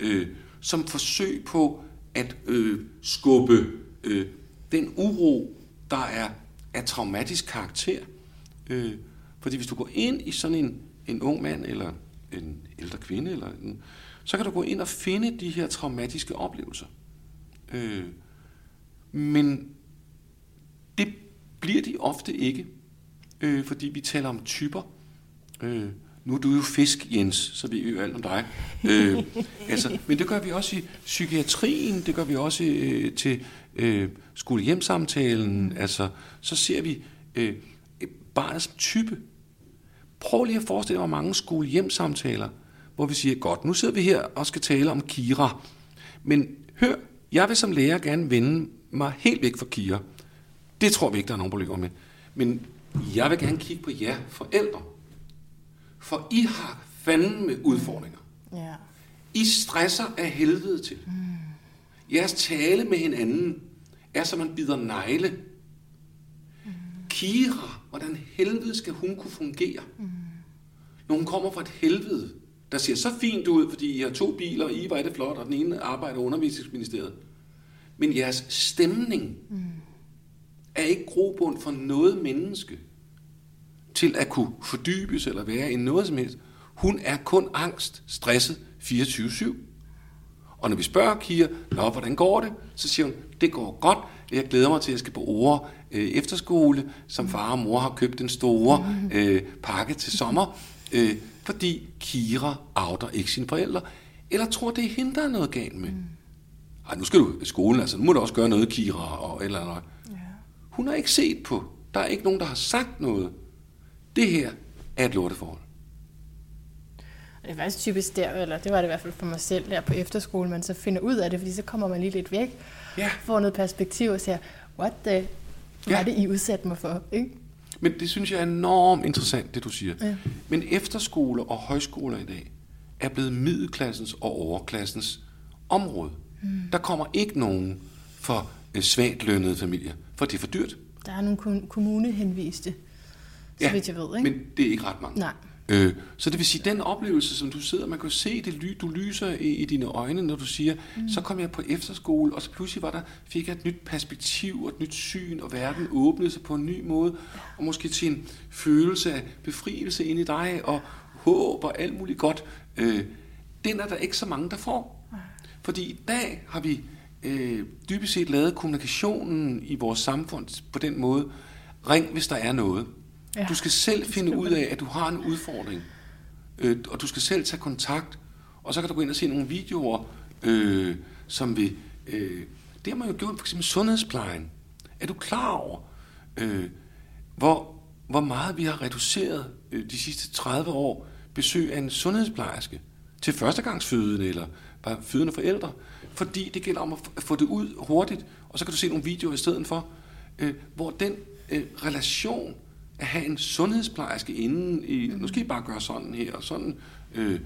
øh, som forsøg på at øh, skubbe øh, den uro, der er af traumatisk karakter. Øh, fordi hvis du går ind i sådan en en ung mand eller en ældre kvinde, eller en, så kan du gå ind og finde de her traumatiske oplevelser. Øh, men det bliver de ofte ikke, øh, fordi vi taler om typer. Øh, nu er du jo fisk, Jens, så vi jo alt om dig. øh, altså, men det gør vi også i psykiatrien, det gør vi også øh, til øh, skolehjemsamtalen. Altså, så ser vi øh, barnet som type. Prøv lige at forestille dig, hvor mange skole-hjem-samtaler, hvor vi siger, godt, nu sidder vi her og skal tale om Kira. Men hør, jeg vil som lærer gerne vende mig helt væk fra Kira. Det tror vi ikke, der er nogen problemer med. Men jeg vil gerne kigge på jer forældre. For I har fanden med udfordringer. Ja. I stresser af helvede til. Mm. Jeres tale med hinanden er, som man bider negle. Kira Hvordan helvede skal hun kunne fungere? Mm. Når hun kommer fra et helvede, der ser så fint ud, fordi I har to biler, og I var det flot, og den ene arbejder i undervisningsministeriet. Men jeres stemning mm. er ikke grobund for noget menneske til at kunne fordybes eller være i noget som helst. Hun er kun angst, stresset 24-7. Og når vi spørger Kira, Nå, hvordan går det? Så siger hun, det går godt. Jeg glæder mig til, at jeg skal på Ore øh, efterskole, som far og mor har købt en store øh, pakke til sommer, øh, fordi Kira outer ikke sine forældre, eller tror, det er hende, der er noget galt med. Ej, nu skal du i skolen, altså nu må du også gøre noget, Kira, og eller noget. Ja. Hun har ikke set på. Der er ikke nogen, der har sagt noget. Det her er et lorteforhold. Det er faktisk typisk der, eller det var det i hvert fald for mig selv der på efterskole, man så finder ud af det, fordi så kommer man lige lidt væk, Ja. får noget perspektiv og siger, what the, hvad Ja. er det, I udsat mig for? Ikke? Men det synes jeg er enormt interessant, det du siger. Ja. Men efterskoler og højskoler i dag er blevet middelklassens og overklassens område. Mm. Der kommer ikke nogen for øh, svagt lønnede familier, for det er for dyrt. Der er nogle kom- kommunehenviste, så vidt jeg ved, ikke? men det er ikke ret mange. Nej. Øh, så det vil sige, den oplevelse, som du sidder, man kan se det, ly, du lyser i, i dine øjne, når du siger, mm. så kom jeg på efterskole, og så pludselig var der, fik jeg et nyt perspektiv og et nyt syn, og verden åbnede sig på en ny måde, og måske til en følelse af befrielse ind i dig, og håb og alt muligt godt. Øh, den er der ikke så mange, der får. Fordi i dag har vi øh, dybest set lavet kommunikationen i vores samfund på den måde, ring hvis der er noget. Ja, Ja, du skal selv finde skal ud af, at du har en udfordring. Øh, og du skal selv tage kontakt. Og så kan du gå ind og se nogle videoer, øh, som vil... Øh, det har man jo gjort, for eksempel sundhedsplejen. Er du klar over, øh, hvor, hvor meget vi har reduceret øh, de sidste 30 år besøg af en sundhedsplejerske til førstegangsfødende eller bare fødende forældre? Fordi det gælder om at få det ud hurtigt, og så kan du se nogle videoer i stedet for, øh, hvor den øh, relation at have en sundhedsplejerske inden i, nu skal I bare gøre sådan her, og sådan øh,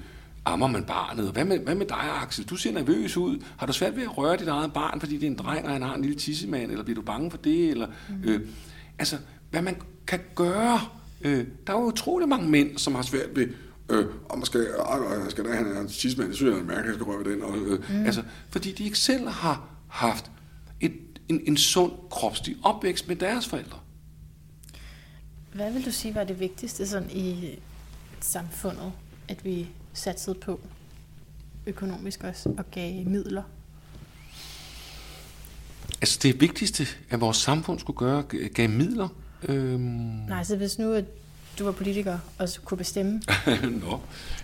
ammer man barnet. Og hvad med, hvad med dig, Axel? Du ser nervøs ud. Har du svært ved at røre dit eget barn, fordi det er en dreng, og han har en lille tissemand, eller bliver du bange for det? Eller, øh, altså, hvad man kan gøre. Øh, der er jo utrolig mange mænd, som har svært ved, øh, om man skal, øh, jeg skal da have en tissemand, det synes jeg er mærkeligt, jeg skal røre ved den. Og, øh, mm. altså, fordi de ikke selv har haft et, en, en sund kropslig opvækst med deres forældre. Hvad vil du sige var det vigtigste sådan i samfundet, at vi satsede på økonomisk også og gav midler? Altså det vigtigste, at vores samfund skulle gøre, gav midler. Øhm, Nej, så hvis nu at du var politiker og så kunne bestemme, Nå,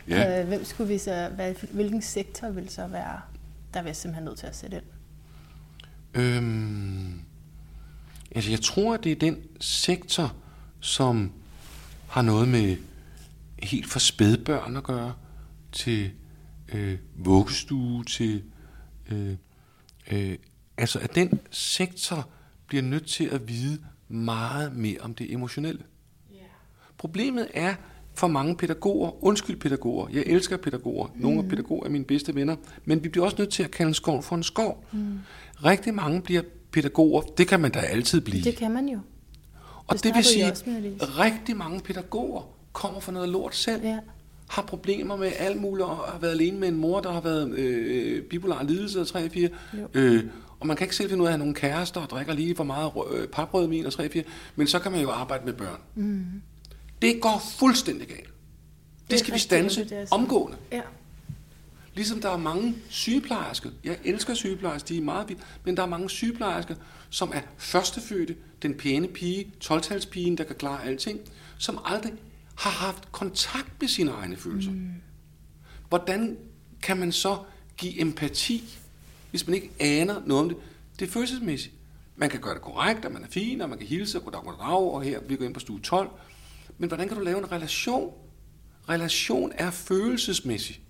ja. øh, hvem skulle vi så, hvad, hvilken sektor ville så være, der jeg simpelthen nødt til at sætte ind? Øhm, altså jeg tror, at det er den sektor, som har noget med helt fra spædbørn at gøre, til øh, vuggestue, til... Øh, øh, altså at den sektor bliver nødt til at vide meget mere om det emotionelle. Problemet er for mange pædagoger, undskyld pædagoger, jeg elsker pædagoger, nogle af pædagoger er mine bedste venner, men vi bliver også nødt til at kalde en skov for en skov. Mm. Rigtig mange bliver pædagoger, det kan man da altid blive. Det kan man jo. Og det det vil sige, at rigtig mange pædagoger kommer fra noget lort selv, Ja. har problemer med alt muligt, og har været alene med en mor, der har været øh, bipolar lidelse og 3-4, Jo. øh, og man kan ikke selv finde ud af at have nogle kærester og drikker lige for meget øh, paprødvin og 3-4, men så kan man jo arbejde med børn. Mm. Det går fuldstændig galt. Det, er skal vi stanse det omgående. Ja. Ligesom der er mange sygeplejersker, jeg elsker sygeplejersker, de er meget vilde, men der er mange sygeplejersker, som er førstefødte, den pæne pige, 12-talspigen, der kan klare alting, som aldrig har haft kontakt med sine egne følelser. Mm. Hvordan kan man så give empati, hvis man ikke aner noget om det? Det er følelsesmæssigt. Man kan gøre det korrekt, og man er fin, og man kan hilse, og goddag, goddag, og her, vi går ind på stue 12. Men hvordan kan du lave en relation? Relation er følelsesmæssig.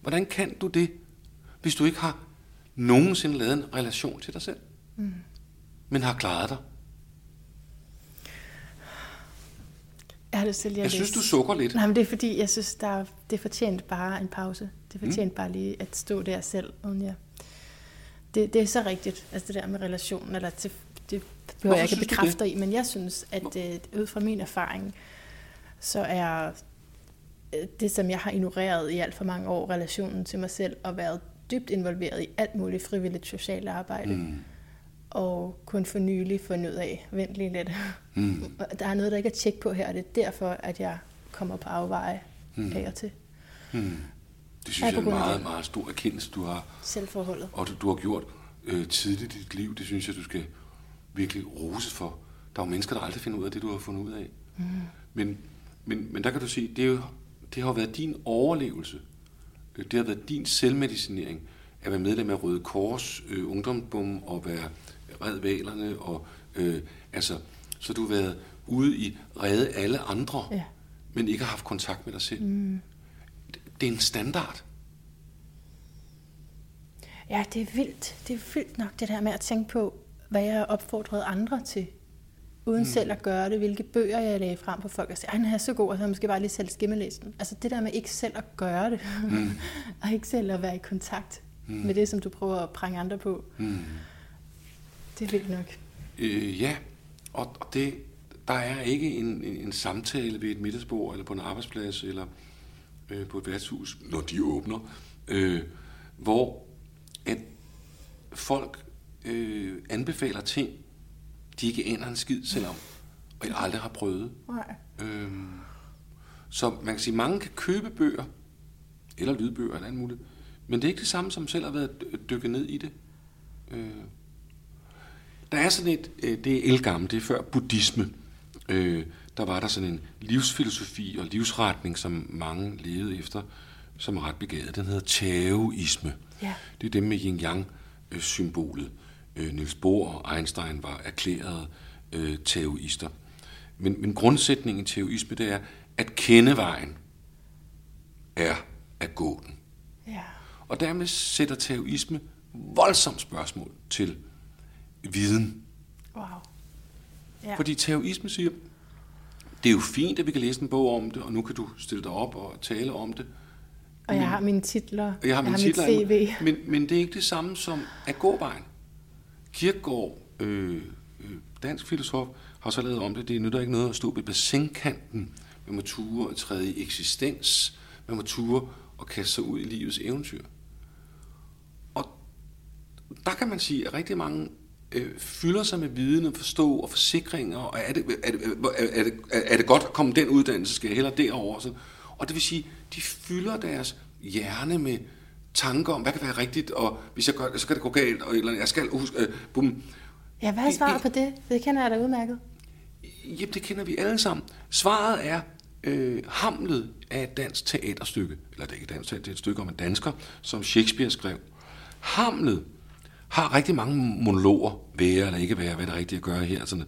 Hvordan kan du det, hvis du ikke har nogensinde lavet en relation til dig selv, mm. men har klaret dig? Jeg har det selv, Jeg synes, du sukker lidt. Nej, men det er fordi, jeg synes, der er, det fortjent bare en pause. Det fortjent mm. bare lige at stå der selv, uden jeg... Det, det er så rigtigt, altså det der med relationen, eller til, det behøver jeg ikke bekræfte i, men jeg synes, at øh, ud fra min erfaring, så er øh, det, som jeg har ignoreret i alt for mange år, relationen til mig selv, og været dybt involveret i alt muligt frivilligt socialt arbejde. Mm. Og kun for nylig fundet ud af, vent lige lidt. Mm. der er noget, der ikke er tjek på her, og det er derfor, at jeg kommer på afveje mm. af og til. Mm. Det synes jeg er en meget, meget stor erkendelse, du har. Selvforholdet. Og du, du har gjort øh, tidligt i dit liv. Det synes jeg, du skal virkelig rose for. Der er jo mennesker, der aldrig finder ud af det, du har fundet ud af. Mm. Men, men, men der kan du sige, det, er jo, det har været din overlevelse. Det har været din selvmedicinering at være medlem af Røde Kors, øh, Ungdomsbom og være red valerne. Og, øh, altså, så du har været ude i redde alle andre, ja. men ikke har haft kontakt med dig selv. Mm. Det, er en standard. Ja, det er vildt. Det er vildt nok det der med at tænke på, hvad jeg har opfordret andre til, uden mm. selv at gøre det, hvilke bøger jeg lagde frem på folk, og sige, han er så god, og så måske bare lige selv skimmelæse den. Altså det der med ikke selv at gøre det, mm. og ikke selv at være i kontakt mm. med det, som du prøver at prænge andre på. Mm. Det er vildt nok. Øh, ja, og, og det, der er ikke en, en, en samtale ved et middagsbord, eller på en arbejdsplads, eller øh, på et værtshus, når de åbner, øh, hvor at folk øh, anbefaler ting, de ikke aner en skid selvom, og jeg aldrig har prøvet. Nej. Øhm, så man kan sige, at mange kan købe bøger, eller lydbøger, eller andet muligt, men det er ikke det samme, som selv har været dykket ned i det. Øh, der er sådan et, øh, det er elgammelt, det er før buddhisme. Øh, der var der sådan en livsfilosofi og livsretning, som mange levede efter, som er ret begavet. Den hedder taoisme. Ja. Det er dem med yin-yang-symbolet. Øh, Niels Bohr og Einstein var erklærede øh, taoister. Men, men grundsætningen i taoisme, det er, at kende vejen er at gå den. Ja. Og dermed sætter taoisme voldsomt spørgsmål til viden. Wow. Ja. Fordi taoisme siger, det er jo fint, at vi kan læse en bog om det, og nu kan du stille dig op og tale om det. Og jeg har mine titler, og jeg har, mine jeg har titler, mit CV. Men, men det er ikke det samme som at gå vejen. Kierkegaard, øh, øh, dansk filosof, har så lavet om det. Det nytter ikke noget at stå ved bassinkanten. Man må ture og træde i eksistens. Man må ture og kaste sig ud i livets eventyr. Og der kan man sige, at rigtig mange øh, fylder sig med viden og forstå og forsikringer, og er det, er, det, er, det, er det godt at komme den uddannelse, skal jeg hellere derover. Så, og det vil sige, de fylder deres hjerne med tanker om, hvad kan være rigtigt, og hvis jeg gør det, så kan det gå galt, og eller jeg skal huske, øh, bum. Ja, hvad er svaret på det? Det kender jeg da udmærket. Jamen, det kender vi alle sammen. Svaret er øh, Hamlet af et dansk teaterstykke, eller det er ikke et dansk teater, det er et stykke om en dansker, som Shakespeare skrev. Hamlet har rigtig mange monologer, være eller ikke være, hvad det er rigtigt at gøre her. Sådan.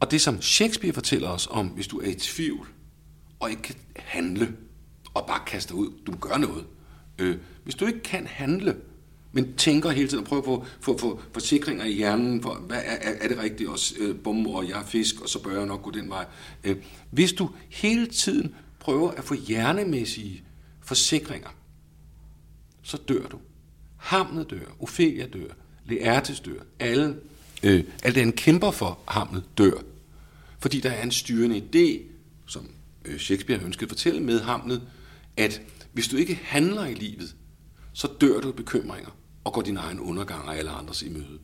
Og det, som Shakespeare fortæller os om, hvis du er i tvivl, og ikke kan handle, og bare kaste ud, du gør noget. Øh, hvis du ikke kan handle, men tænker hele tiden og prøver at få, få, forsikringer i hjernen, for hvad er, er, er det rigtigt, og øh, bum, og jeg er fisk, og så bør jeg nok gå den vej. Øh, hvis du hele tiden prøver at få hjernemæssige forsikringer, så dør du. Hamnet dør, Ophelia dør, Laertes dør, alle, øh, alt det han kæmper for, Hamlet dør. Fordi der er en styrende idé, som øh, Shakespeare ønskede at fortælle med Hamlet, at hvis du ikke handler i livet, så dør du af bekymringer og går din egen undergang og alle andres i møde.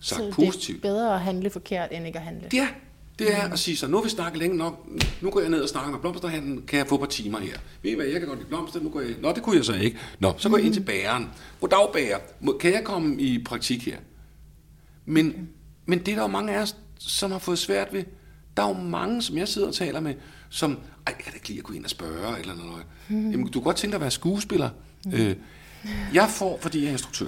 Sagt så positivt. det er bedre at handle forkert, end ikke at handle? Ja, det er mm. at sige så, nu har vi snakket længe nok, nu går jeg ned og snakker med blomsterhandlen, kan jeg få et par timer her. Ved I hvad, jeg kan godt lide blomster, nu går jeg, nå det kunne jeg så ikke. Nå, så går jeg ind til bageren. Goddag bager, kan jeg komme i praktik her? Men, okay. men det er der jo mange af os, som har fået svært ved. Der er jo mange, som jeg sidder og taler med, som, ej, jeg kan da ikke lide at gå ind og spørge, eller noget. Mm. Jamen, du kan godt tænke dig at være skuespiller. Mm. Øh, jeg får, fordi jeg er instruktør,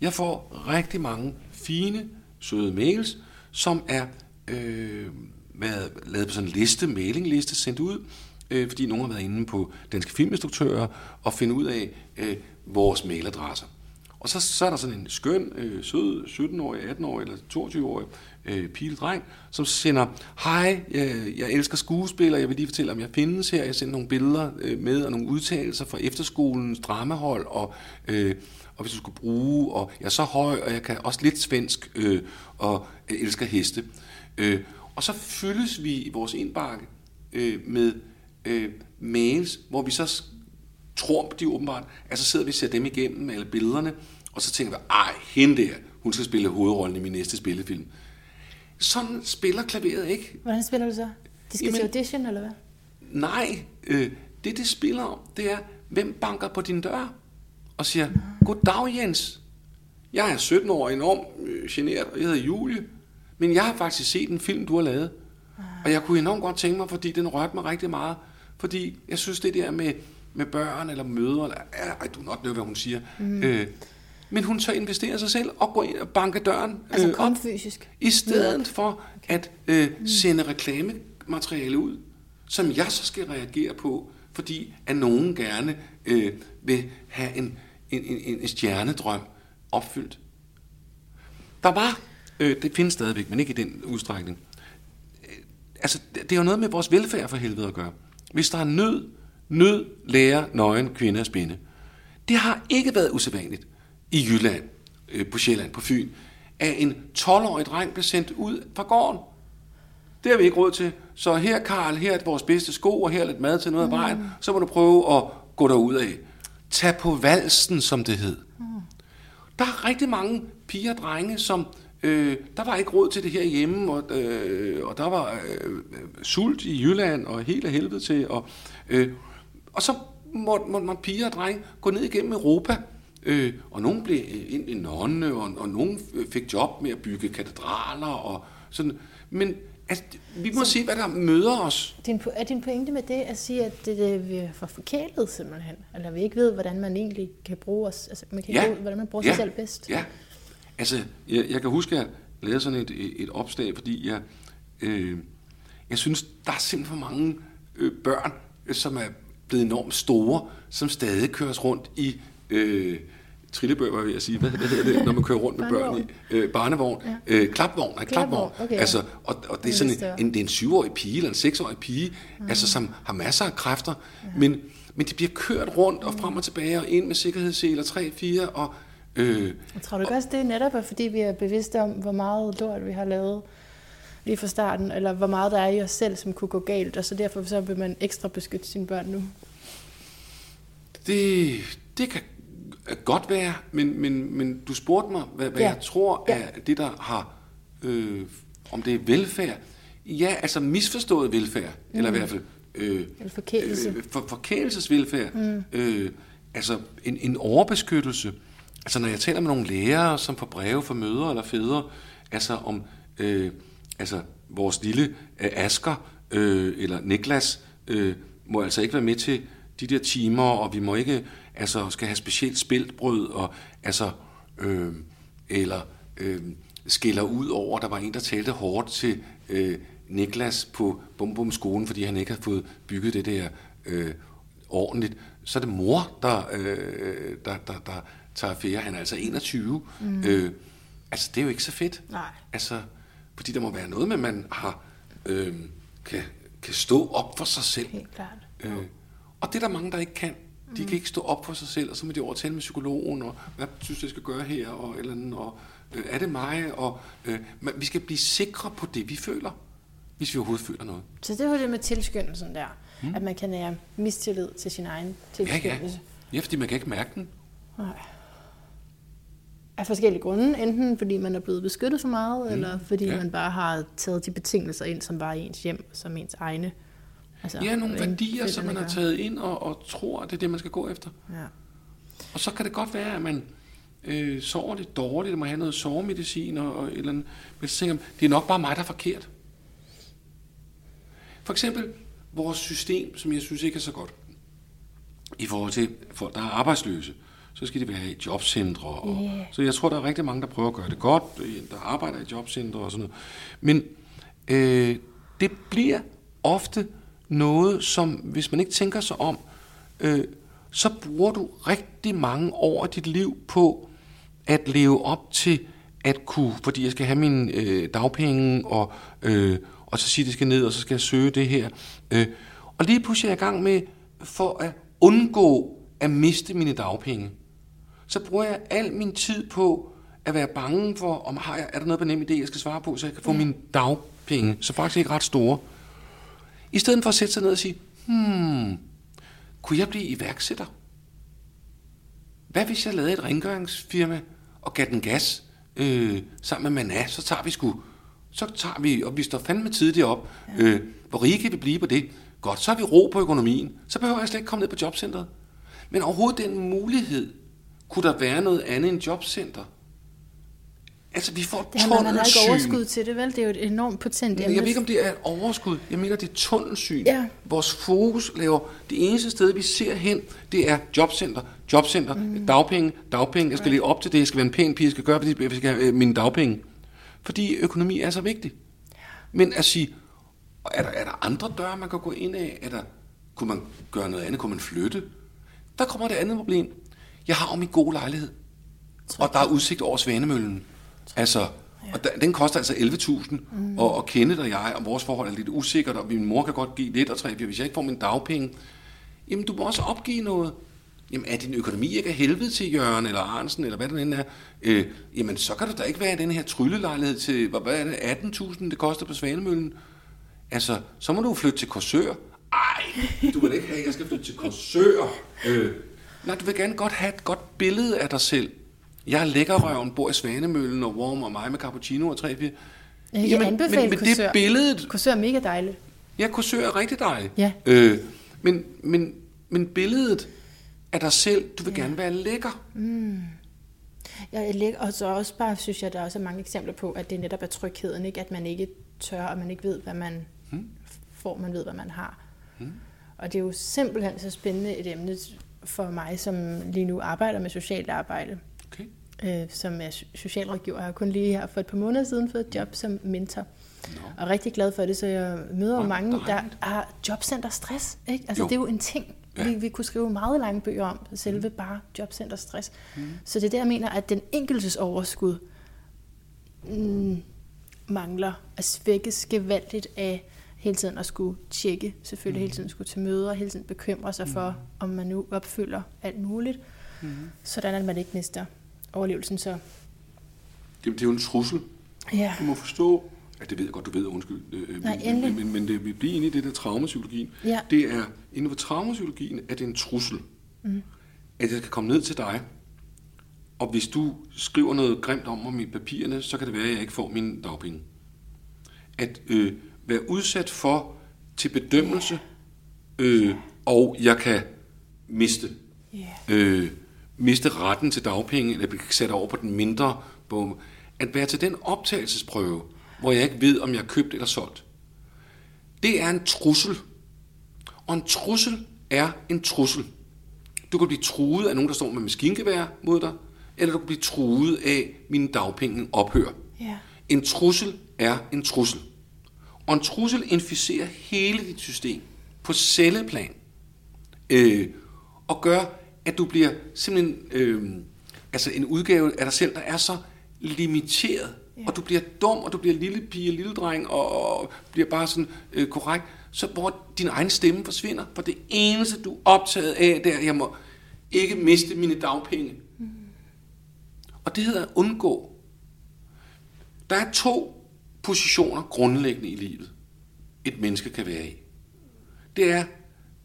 jeg får rigtig mange fine, søde mails, som er øh, været lavet på sådan en liste, mailingliste, sendt ud, øh, fordi nogen har været inde på Danske Filminstruktører og finde ud af øh, vores mailadresser. Og så, så er der sådan en skøn, øh, sød 17-årig, 18-årig eller 22-årig øh, pige dreng, som sender, hej, jeg, jeg elsker skuespillere, jeg vil lige fortælle, om jeg findes her. Jeg sender nogle billeder øh, med og nogle udtalelser fra efterskolens dramahold, og, øh, og hvis du skulle bruge, og jeg er så høj, og jeg kan også lidt svensk, øh, og jeg elsker heste. Øh, og så fyldes vi i vores indbakke øh, med øh, mails, hvor vi så tror de åbenbart, at så sidder vi og ser dem igennem, eller billederne, og så tænker vi, ej, hende der, hun skal spille hovedrollen i min næste spillefilm. Sådan spiller klaveret ikke. Hvordan spiller du så? De skal Jamen, til audition, eller hvad? Nej, øh, det det spiller om, det er, hvem banker på din dør og siger, goddag Jens, jeg er 17 år, enormt øh, generet, og jeg hedder Julie, men jeg har faktisk set en film, du har lavet. Og jeg kunne enormt godt tænke mig, fordi den rørte mig rigtig meget. Fordi jeg synes, det der med, med børn eller mødre, eller, ej, du nok noget, hvad hun siger. Mm. Øh, men hun så investerer sig selv og går ind og banker døren. Altså øh, kom fysisk? I stedet for okay. at øh, mm. sende reklamemateriale ud, som jeg så skal reagere på, fordi at nogen gerne øh, vil have en, en, en, en stjernedrøm opfyldt. Der var, øh, det findes stadigvæk, men ikke i den udstrækning. Øh, altså, det er jo noget med vores velfærd for helvede at gøre. Hvis der er nød, nød lærer nøgen kvinde at spinde. Det har ikke været usædvanligt i Jylland, øh, på Sjælland, på Fyn, at en 12-årig dreng blev sendt ud fra gården. Det har vi ikke råd til. Så her, Karl, her er vores bedste sko, og her er lidt mad til noget af vejen. Mm. Så må du prøve at gå derud af. Tag på valsen, som det hed. Mm. Der er rigtig mange piger og drenge, som øh, der var ikke råd til det her hjemme, og, øh, og der var øh, sult i Jylland, og helt af helvede til. Og, øh, og så måtte, måtte man piger og drenge gå ned igennem Europa, øh, og nogen blev ind i nonne, og, og nogen fik job med at bygge katedraler, og sådan. Men Altså, vi må så, se, hvad der møder os. Din, er din pointe med det at sige, at det, det, vi er for forkælet simpelthen? Eller vi ikke ved, hvordan man egentlig kan bruge os, altså man kan ja. bruge, hvordan man bruger ja. sig selv bedst? Ja, altså jeg, jeg kan huske, at jeg lavede sådan et, et opslag, fordi jeg, øh, jeg synes, der er simpelthen for mange øh, børn, som er blevet enormt store, som stadig køres rundt i... Øh, trillebør, var jeg at sige. Hvad, hvad hedder det, når man kører rundt med børn i? Øh, barnevogn. Ja. Øh, klapvogn. Nej, klapvogn. Okay, ja. altså, og, og det er sådan en, en, det er en syvårig pige eller en seksårig pige, mm. altså, som har masser af kræfter, ja. men, men de bliver kørt rundt og frem og tilbage og ind med sikkerhedsseler 3, 4 og... Øh, jeg tror du og, også, det er netop fordi vi er bevidste om, hvor meget lort vi har lavet lige fra starten, eller hvor meget der er i os selv, som kunne gå galt, og så derfor så vil man ekstra beskytte sine børn nu? Det, det kan godt være, men, men, men du spurgte mig, hvad, hvad ja. jeg tror ja. er det, der har, øh, om det er velfærd. Ja, altså misforstået velfærd, mm. eller i hvert fald øh, eller forkælelse. Øh, for, forkælelsesvelfærd. Mm. Øh, altså en, en overbeskyttelse. Altså når jeg taler med nogle lærere, som får breve fra mødre eller fædre, altså om øh, altså vores lille øh, Asker øh, eller Niklas øh, må altså ikke være med til de der timer, og vi må ikke altså skal have specielt spiltbrød, og altså, øh, eller øh, skiller ud over, der var en, der talte hårdt til øh, Niklas på Bum Bum skolen, fordi han ikke havde fået bygget det der øh, ordentligt. Så er det mor, der, øh, der, der, der tager affære. Han er altså 21. Mm. Øh, altså, det er jo ikke så fedt. Nej. Altså, fordi der må være noget med, at man har, øh, kan, kan stå op for sig selv. Helt klart. Øh, og det er der mange, der ikke kan. De kan ikke stå op for sig selv, og så må de over tale med psykologen, og hvad synes jeg skal gøre her, og, eller andet, og øh, er det mig? Og, øh, men vi skal blive sikre på det, vi føler, hvis vi overhovedet føler noget. Så det var det med tilskyndelsen der, hmm. at man kan nære mistillid til sin egen tilskyndelse. Ja, ja. ja, fordi man kan ikke mærke den. Nej. Af forskellige grunde. Enten fordi man er blevet beskyttet for meget, hmm. eller fordi ja. man bare har taget de betingelser ind, som var ens hjem, som ens egne. Altså, ja, nogle værdier, som man har taget ind og, og tror, at det er det, man skal gå efter. Ja. Og så kan det godt være, at man øh, sover lidt dårligt, og må have noget sovemedicin og, og eller andet. Men så tænker man, det er nok bare mig, der er forkert. For eksempel vores system, som jeg synes ikke er så godt, i forhold til folk, der er arbejdsløse, så skal de være i jobcentre. Og, yeah. Så jeg tror, der er rigtig mange, der prøver at gøre det godt, der arbejder i jobcentre og sådan noget. Men øh, det bliver ofte noget, som hvis man ikke tænker sig om, øh, så bruger du rigtig mange år af dit liv på at leve op til at kunne, fordi jeg skal have mine øh, dagpenge, og, øh, og så sige, det skal ned, og så skal jeg søge det her. Øh, og lige pludselig er jeg i gang med, for at undgå at miste mine dagpenge, så bruger jeg al min tid på at være bange for, om har jeg, er der noget på nem idé, jeg skal svare på, så jeg kan få ja. mine dagpenge, så faktisk ikke ret store. I stedet for at sætte sig ned og sige, hmm, kunne jeg blive iværksætter? hvad hvis jeg lavede et rengøringsfirma og gav den gas øh, sammen med Mana, så tager vi sgu, så tager vi, og vi står fandme tidligt op. Ja. Øh, hvor rige kan vi blive på det? Godt, så har vi ro på økonomien. Så behøver jeg slet ikke komme ned på jobcentret. Men overhovedet den mulighed, kunne der være noget andet end jobcenter? Altså, vi får det har man har ikke overskud til det, vel? Det er jo et enormt potent emne. Jeg ved ikke, om det er et overskud. Jeg mener, det er tunnelsyn. Ja. Vores fokus laver... Det eneste sted, vi ser hen, det er jobcenter. Jobcenter, mm. dagpenge, dagpenge. Jeg skal lige op til det. Jeg skal være en pæn pige. Jeg skal gøre, fordi jeg skal have øh, mine dagpenge. Fordi økonomi er så vigtig. Men at sige, er der, er der andre døre, man kan gå ind af? Er der, kunne man gøre noget andet? Kunne man flytte? Der kommer det andet problem. Jeg har om min gode lejlighed. Og der er udsigt over Svanemøllen. Altså, og den koster altså 11.000, mm. og, og Kenneth og jeg, og vores forhold er lidt usikkert, og min mor kan godt give lidt, og tre, hvis jeg ikke får min dagpenge, jamen du må også opgive noget. Jamen er din økonomi ikke af helvede til Jørgen eller Arnsen, eller hvad det end er, øh, jamen så kan der da ikke være den her tryllelejlighed til, hvad er det, 18.000 det koster på Svanemøllen. Altså, så må du flytte til Korsør. Ej, du vil ikke have, at jeg skal flytte til Korsør. Øh, nej, du vil gerne godt have et godt billede af dig selv. Jeg er lækkerrøven, bor i Svanemøllen og Worm og mig med cappuccino og 3 4 Jeg Jamen, anbefale men, men det billedet... Korsør er mega dejligt. Ja, Korsør er rigtig dejligt. Ja. Øh, men, men, men billedet af dig selv, du vil ja. gerne være lækker. Mm. Ja, lækker, og så også bare synes jeg, der er også mange eksempler på, at det netop er trygheden, ikke? at man ikke tør, og man ikke ved, hvad man hmm. får, man ved, hvad man har. Hmm. Og det er jo simpelthen så spændende et emne for mig, som lige nu arbejder med socialt arbejde øh, som er socialrådgiver. Jeg har kun lige her for et par måneder siden fået et job som mentor. No. Og er rigtig glad for det, så jeg møder jo mange, der har jobcenter stress. Ikke? Altså, jo. det er jo en ting, ja. vi, vi kunne skrive meget lange bøger om, selve mm. bare jobcenter stress. Mm. Så det er det, jeg mener, at den enkeltes overskud mm, mangler at svækkes gevaldigt af hele tiden at skulle tjekke, selvfølgelig mm. hele tiden skulle til møder, hele tiden bekymre sig mm. for, om man nu opfylder alt muligt, mm. sådan at man ikke mister overlevelsen så? Jamen, det er jo en trussel. Ja. Du må forstå, at det ved jeg godt, du ved, undskyld. Øh, Nej, men, men, men, men det, vi bliver inde i det der traumapsykologien. Ja. Det er, inden for traumapsykologien, er det en trussel. Mm. At jeg kan komme ned til dig, og hvis du skriver noget grimt om mig i papirerne, så kan det være, at jeg ikke får min dagpenge. At øh, være udsat for til bedømmelse, øh, og jeg kan miste. Yeah. Øh, miste retten til dagpenge, eller blive sat over på den mindre bog. At være til den optagelsesprøve, hvor jeg ikke ved, om jeg er købt eller solgt. Det er en trussel. Og en trussel er en trussel. Du kan blive truet af nogen, der står med maskingevær mod dig, eller du kan blive truet af, mine dagpenge ophører. Yeah. En trussel er en trussel. Og en trussel inficerer hele dit system på celleplan. Øh, og gør, at du bliver simpelthen øh, altså en udgave af dig selv, der er så limiteret, ja. og du bliver dum, og du bliver lille pige, lille dreng, og, og bliver bare sådan øh, korrekt, så hvor din egen stemme forsvinder, for det eneste, du er optaget af, det er, at jeg må ikke miste mine dagpenge. Mm. Og det hedder at undgå. Der er to positioner grundlæggende i livet, et menneske kan være i. Det er,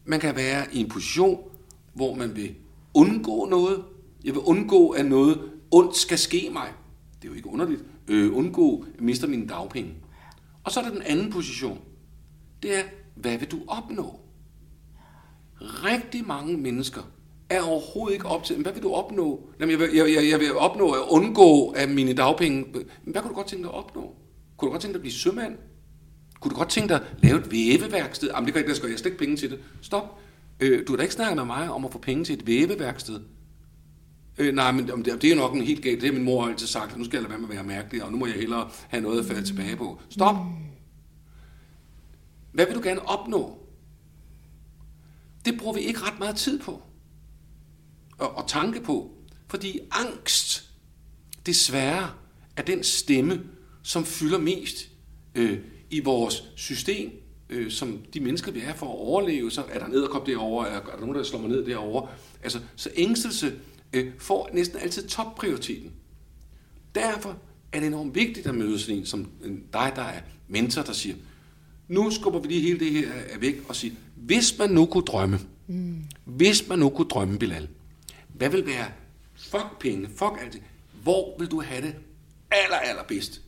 man kan være i en position, hvor man vil undgå noget. Jeg vil undgå, at noget ondt skal ske mig. Det er jo ikke underligt. Øh, undgå, at mister mine dagpenge. Og så er der den anden position. Det er, hvad vil du opnå? Rigtig mange mennesker er overhovedet ikke op til, hvad vil du opnå? Jamen, jeg, vil, jeg, jeg, jeg vil opnå at undgå at mine dagpenge. Hvad kunne du godt tænke dig at opnå? Kunne du godt tænke dig at blive sømand? Kunne du godt tænke dig at lave et væveværksted? Jamen, det kan ikke, der skal jeg har ikke penge til det. Stop. Øh, du har da ikke snakket med mig om at få penge til et væveværksted. Øh, nej, men det, det er nok en helt galt. Det har min mor altid sagt, nu skal jeg lade være med at være mærkelig, og nu må jeg hellere have noget at falde tilbage på. Stop! Hvad vil du gerne opnå? Det bruger vi ikke ret meget tid på. Og, og tanke på. Fordi angst, desværre, er den stemme, som fylder mest øh, i vores system øh, som de mennesker, vi er for at overleve, så er der ned og kom derovre, er, er der nogen, der slår mig ned derovre. Altså, så ængstelse øh, får næsten altid topprioriteten. Derfor er det enormt vigtigt at møde sådan en som dig, der er mentor, der siger, nu skubber vi lige hele det her væk og siger, hvis man nu kunne drømme, mm. hvis man nu kunne drømme, Bilal, hvad vil være fuck penge, fuck alt det. Hvor vil du have det aller, allerbedst?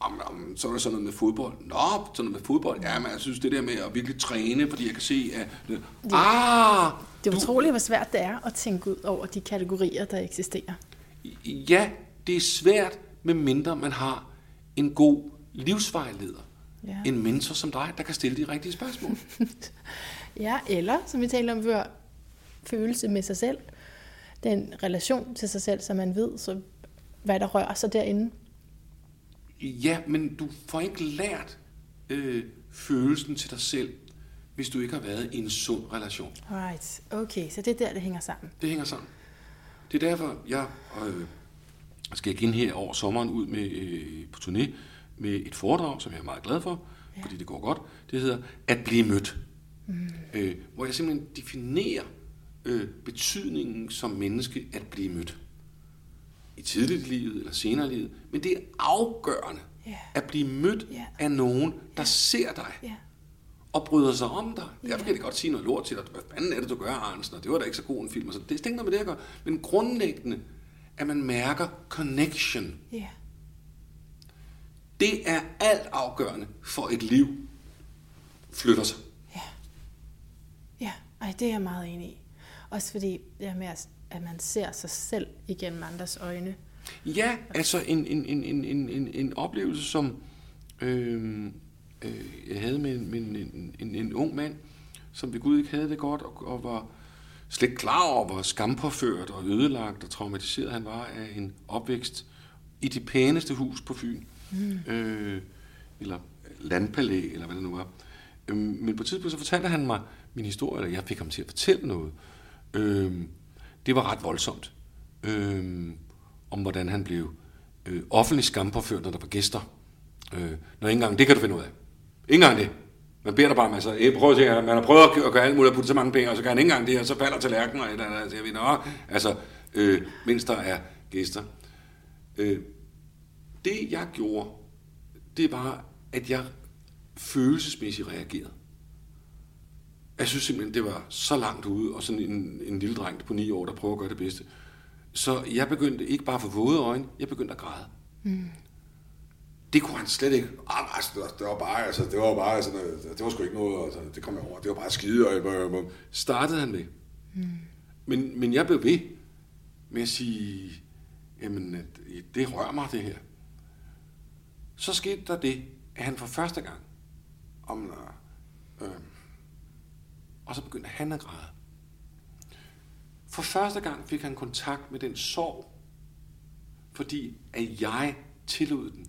Om, om, så er der sådan noget med fodbold. Nå, sådan noget med fodbold. Ja, men jeg synes det der med at virkelig træne, fordi jeg kan se, at... Det, ah! Det er utroligt, hvor svært det er at tænke ud over de kategorier, der eksisterer. Ja, det er svært, med mindre man har en god livsvejleder. Ja. En mentor som dig, der kan stille de rigtige spørgsmål. ja, eller, som vi talte om før, følelse med sig selv. Den relation til sig selv, så man ved, så hvad der rører sig derinde. Ja, men du får ikke lært øh, følelsen til dig selv, hvis du ikke har været i en sund relation. Right, okay, så det er der, det hænger sammen. Det hænger sammen. Det er derfor, jeg øh, skal igen her over sommeren ud med øh, på turné med et foredrag, som jeg er meget glad for, ja. fordi det går godt. Det hedder At blive mødt. Mm. Øh, hvor jeg simpelthen definerer øh, betydningen som menneske at blive mødt. I tidligt i livet eller senere i livet. Men det er afgørende yeah. at blive mødt yeah. af nogen, der yeah. ser dig. Yeah. Og bryder sig om dig. Yeah. Derfor kan det godt sige noget lort til dig. Hvad fanden er det, du gør, Arnsen? Og det var da ikke så god en film. Så det er noget med det at gøre. Men grundlæggende, at man mærker connection. Yeah. Det er alt afgørende for et liv flytter sig. Ja. Ja, Ej, det er jeg meget enig i. Også fordi det med, at man ser sig selv igennem andres øjne. Ja, altså en, en, en, en, en, en, en oplevelse, som øh, øh, jeg havde med, med en, en, en, en ung mand, som ved Gud ikke havde det godt, og, og var slet ikke klar over, hvor skampåført og ødelagt og traumatiseret han var af en opvækst i det pæneste hus på Fyn. Mm. Øh, eller landpalæ, eller hvad det nu var. Øh, men på et tidspunkt så fortalte han mig min historie, eller jeg fik ham til at fortælle noget. Øh, det var ret voldsomt. Øh, om hvordan han blev øh, offentlig skampåført, når der var gæster. Øh, når ikke engang, det kan du finde ud af. Ikke engang det. Man beder dig bare med sig. Prøv at se, man har prøvet at gøre alt muligt at putte så mange penge, og så kan han ikke engang det, og så falder tallerkenen og et eller andet. Altså, jeg ved, nå, altså, øh, mens der er gæster. Øh, det jeg gjorde, det var, at jeg følelsesmæssigt reagerede. Jeg synes simpelthen, det var så langt ude, og sådan en, en lille dreng på ni år, der prøver at gøre det bedste. Så jeg begyndte ikke bare for våde øjne, jeg begyndte at græde. Mm. Det kunne han slet ikke. Ah, altså, det, var, bare, altså, det var bare, altså, det var sgu ikke noget, altså, det kom jeg over. Det var bare skide, og jeg, startede han med. Mm. Men, men jeg blev ved med at sige, jamen, det rører mig, det her. Så skete der det, at han for første gang, om, øh, og så begyndte han at græde. For første gang fik han kontakt med den sorg, fordi at jeg tillod den.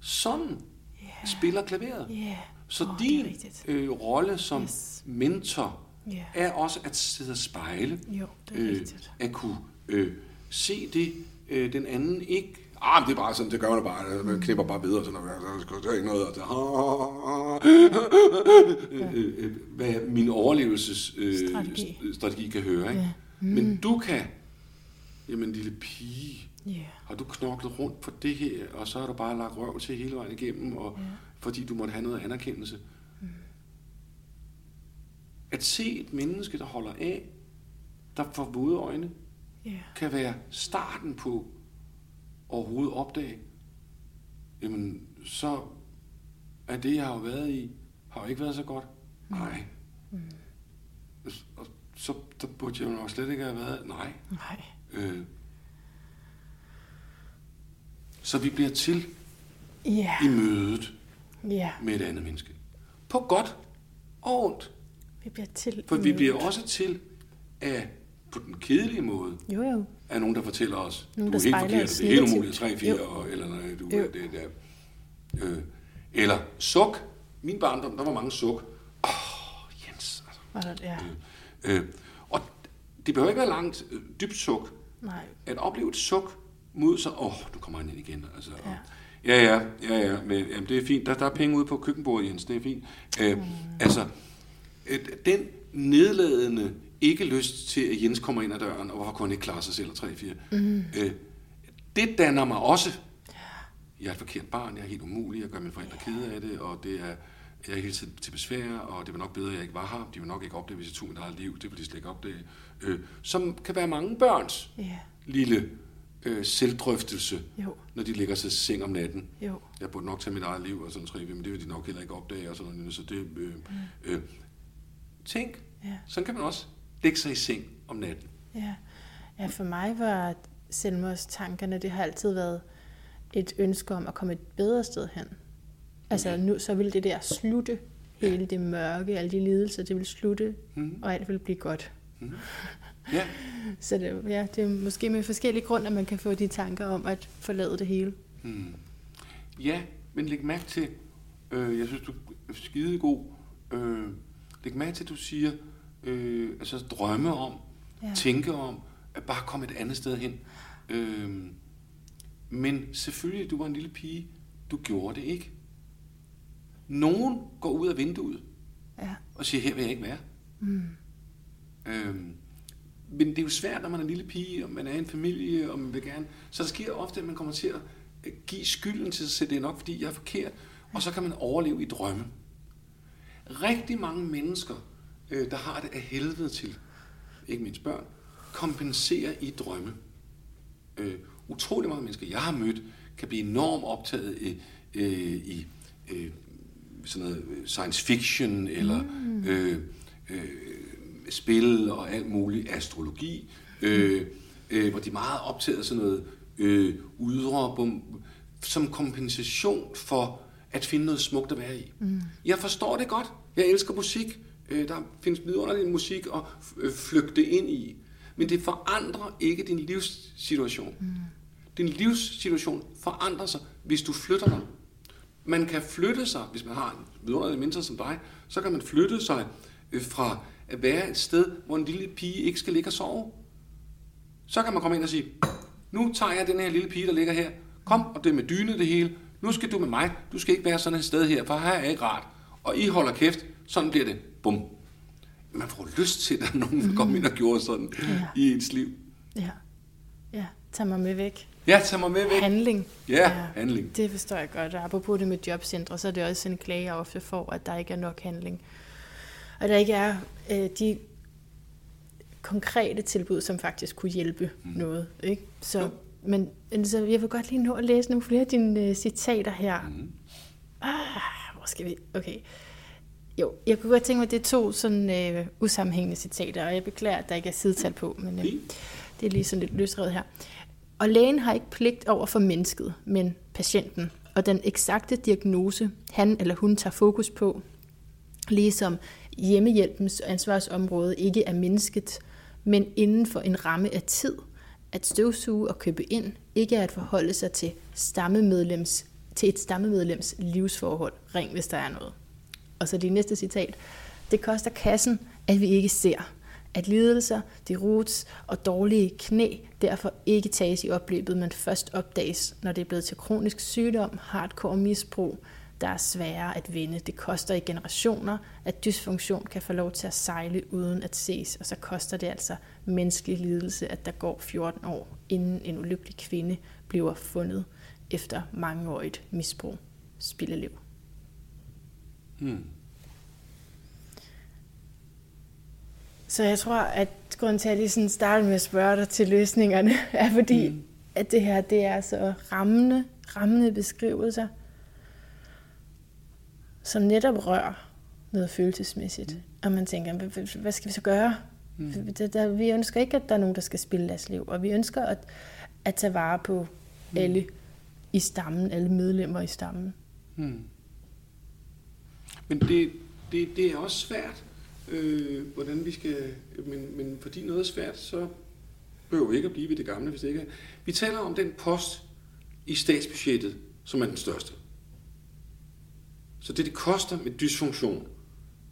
Sådan yeah. spiller klaveret. Yeah. Så oh, din øh, rolle som yes. mentor yeah. er også at sidde og spejle. Jo, det er øh, At kunne øh, se det, øh, den anden ikke Ah, det er bare sådan, det gør man bare. Man knipper bare videre, sådan noget. Der er ikke noget. Der, hvad min overlevelsesstrategi øh, strategi kan høre. Ikke? Ja. Mm. Men du kan, jamen lille pige, yeah. har du knoklet rundt på det her, og så har du bare lagt røv til hele vejen igennem, og, yeah. fordi du måtte have noget anerkendelse. Mm. At se et menneske, der holder af, der får våde øjne, yeah. kan være starten på, overhovedet opdage, jamen så er det, jeg har været i, har jo ikke været så godt. Nej. Mm. Og så der burde jeg jo slet ikke have været. Nej. Nej. Øh. Så vi bliver til yeah. i mødet yeah. med et andet menneske. På godt og ondt. Vi bliver til For vi bliver også til af på den kedelige måde. Jo, jo er nogen, der fortæller os, nogen, du er helt forkert, det er helt umuligt, 3, 4, eller nej, du jo. det der. Øh, eller suk. Min barndom, der var mange suk. Åh, oh, Jens. Altså. Ja. Øh, øh, og det behøver ikke være langt øh, dybt suk. Nej. At opleve et suk mod sig, åh, oh, nu kommer han ind igen. Altså, ja. Ja, ja, ja, ja, men jamen, det er fint. Der, der er penge ude på køkkenbordet, Jens, det er fint. Øh, mm. Altså, den nedladende ikke lyst til, at Jens kommer ind ad døren, og hvorfor kunne han ikke klare sig selv, 3-4. Mm. Øh, det danner mig også. Jeg er et forkert barn, jeg er helt umulig, jeg gør mine forældre kede af det, og det er jeg er hele tiden til besvær, og det var nok bedre, at jeg ikke var her. De vil nok ikke opdage, hvis jeg tog mit eget liv. Det vil de slet ikke opdage. Øh, som kan være mange børns Ja. lille øh, selvdrøftelse, Jo. når de ligger sig i seng om natten. Jo. Jeg burde nok tage mit eget liv og sådan tre, men det vil de nok heller ikke opdage. Og sådan noget. Så det, øh, øh, tænk, Ja. sådan kan man også lægge sig i seng om natten. Ja. ja, for mig var selvmordstankerne, det har altid været et ønske om at komme et bedre sted hen. Altså nu, så ville det der slutte, hele det mørke, alle de lidelser, det ville slutte, Mhm. og alt ville blive godt. Ja, Så det, ja, det er måske med forskellige grunde, at man kan få de tanker om at forlade det hele. ja men læg mærke til, øh, jeg synes, du er skide god. Øh, læg mærke til, at du siger, øh, altså drømme om, Ja. tænke om, at bare komme et andet sted hen. Øh, men selvfølgelig, du var en lille pige, du gjorde det ikke. Nogen går ud af vinduet Ja. og siger, her vil jeg ikke være. Mm. Øhm, men det er jo svært, når man er en lille pige, og man er i en familie, og man vil gerne... Så der sker ofte, at man kommer til at give skylden til sig selv. Det er nok, fordi jeg er forkert. Og så kan man overleve i drømme. Rigtig mange mennesker, øh, der har det af helvede til, ikke mindst børn, kompenserer i drømme. Øh, utrolig mange mennesker, jeg har mødt, kan blive enormt optaget i, øh, i øh, sådan noget øh, science fiction, eller øh, øh, spil og alt muligt, astrologi, øh, øh, hvor de er meget optaget af sådan noget øh, ydre, bum, som kompensation for at finde noget smukt at være i. Mm. Jeg forstår det godt. Jeg elsker musik. Øh, der findes vidunderlig musik at øh, flygte ind i. Men det forandrer ikke din livssituation. Mm. Din livssituation forandrer sig, hvis du flytter dig. Man kan flytte sig, hvis man har en vidunderlig mentor som dig, så kan man flytte sig øh, fra at være et sted, hvor en lille pige ikke skal ligge og sove. Så kan man komme ind og sige, nu tager jeg den her lille pige, der ligger her. Kom, og det er med dyne det hele. Nu skal du med mig. Du skal ikke være sådan et sted her, for her er ikke rart. Og I holder kæft. Sådan bliver det. Bum. Man får lyst til, at nogen, der kommer ind og gjorde sådan Ja. i ens liv. Ja. Ja, tag mig med væk. Ja, tag mig med væk. Handling. Ja, handling. Det forstår jeg godt. Og apropos det med jobcentre, så er det også en klage, jeg ofte får, at der ikke er nok handling. Og der ikke er øh, de konkrete tilbud, som faktisk kunne hjælpe mm. noget. Ikke? Så, men altså, jeg vil godt lige nå at læse nogle flere af dine øh, citater her. Mm. Ah, hvor skal vi... Okay. Jo, jeg kunne godt tænke mig, at det er to sådan øh, usammenhængende citater, og jeg beklager, at der ikke er sidetal på, men øh, det er lige sådan lidt løsrevet her. Og lægen har ikke pligt over for mennesket, men patienten. Og den eksakte diagnose, han eller hun tager fokus på, ligesom hjemmehjælpens ansvarsområde ikke er mennesket, men inden for en ramme af tid, at støvsuge og købe ind ikke er at forholde sig til, stammemedlems, til et stammemedlems livsforhold. Ring, hvis der er noget. Og så det næste citat. Det koster kassen, at vi ikke ser, at lidelser, deruts og dårlige knæ derfor ikke tages i opløbet, men først opdages, når det er blevet til kronisk sygdom, hardcore misbrug, der er sværere at vinde. Det koster i generationer, at dysfunktion kan få lov til at sejle uden at ses, og så koster det altså menneskelig lidelse, at der går 14 år, inden en ulykkelig kvinde bliver fundet efter mangeårigt misbrug. Spilleliv. Hmm. Så jeg tror, at grunden til, at jeg lige sådan startede med at spørge dig til løsningerne, er fordi, mm. at det her det er så rammende, rammende beskrivelser, som netop rører noget følelsesmæssigt. Mm. Og man tænker, "Hvad- skal vi så gøre? Mm. Der, vi ønsker ikke, at der er nogen, der skal spille deres liv, og vi ønsker at, at tage vare på mm. alle i stammen, alle medlemmer i stammen. Hmm. Men det, det, det er også svært, øh, hvordan vi skal... Men, men fordi noget er svært, så behøver vi ikke at blive ved det gamle, hvis det ikke er. Vi taler om den post i statsbudgettet, som er den største. Så det, det koster med dysfunktion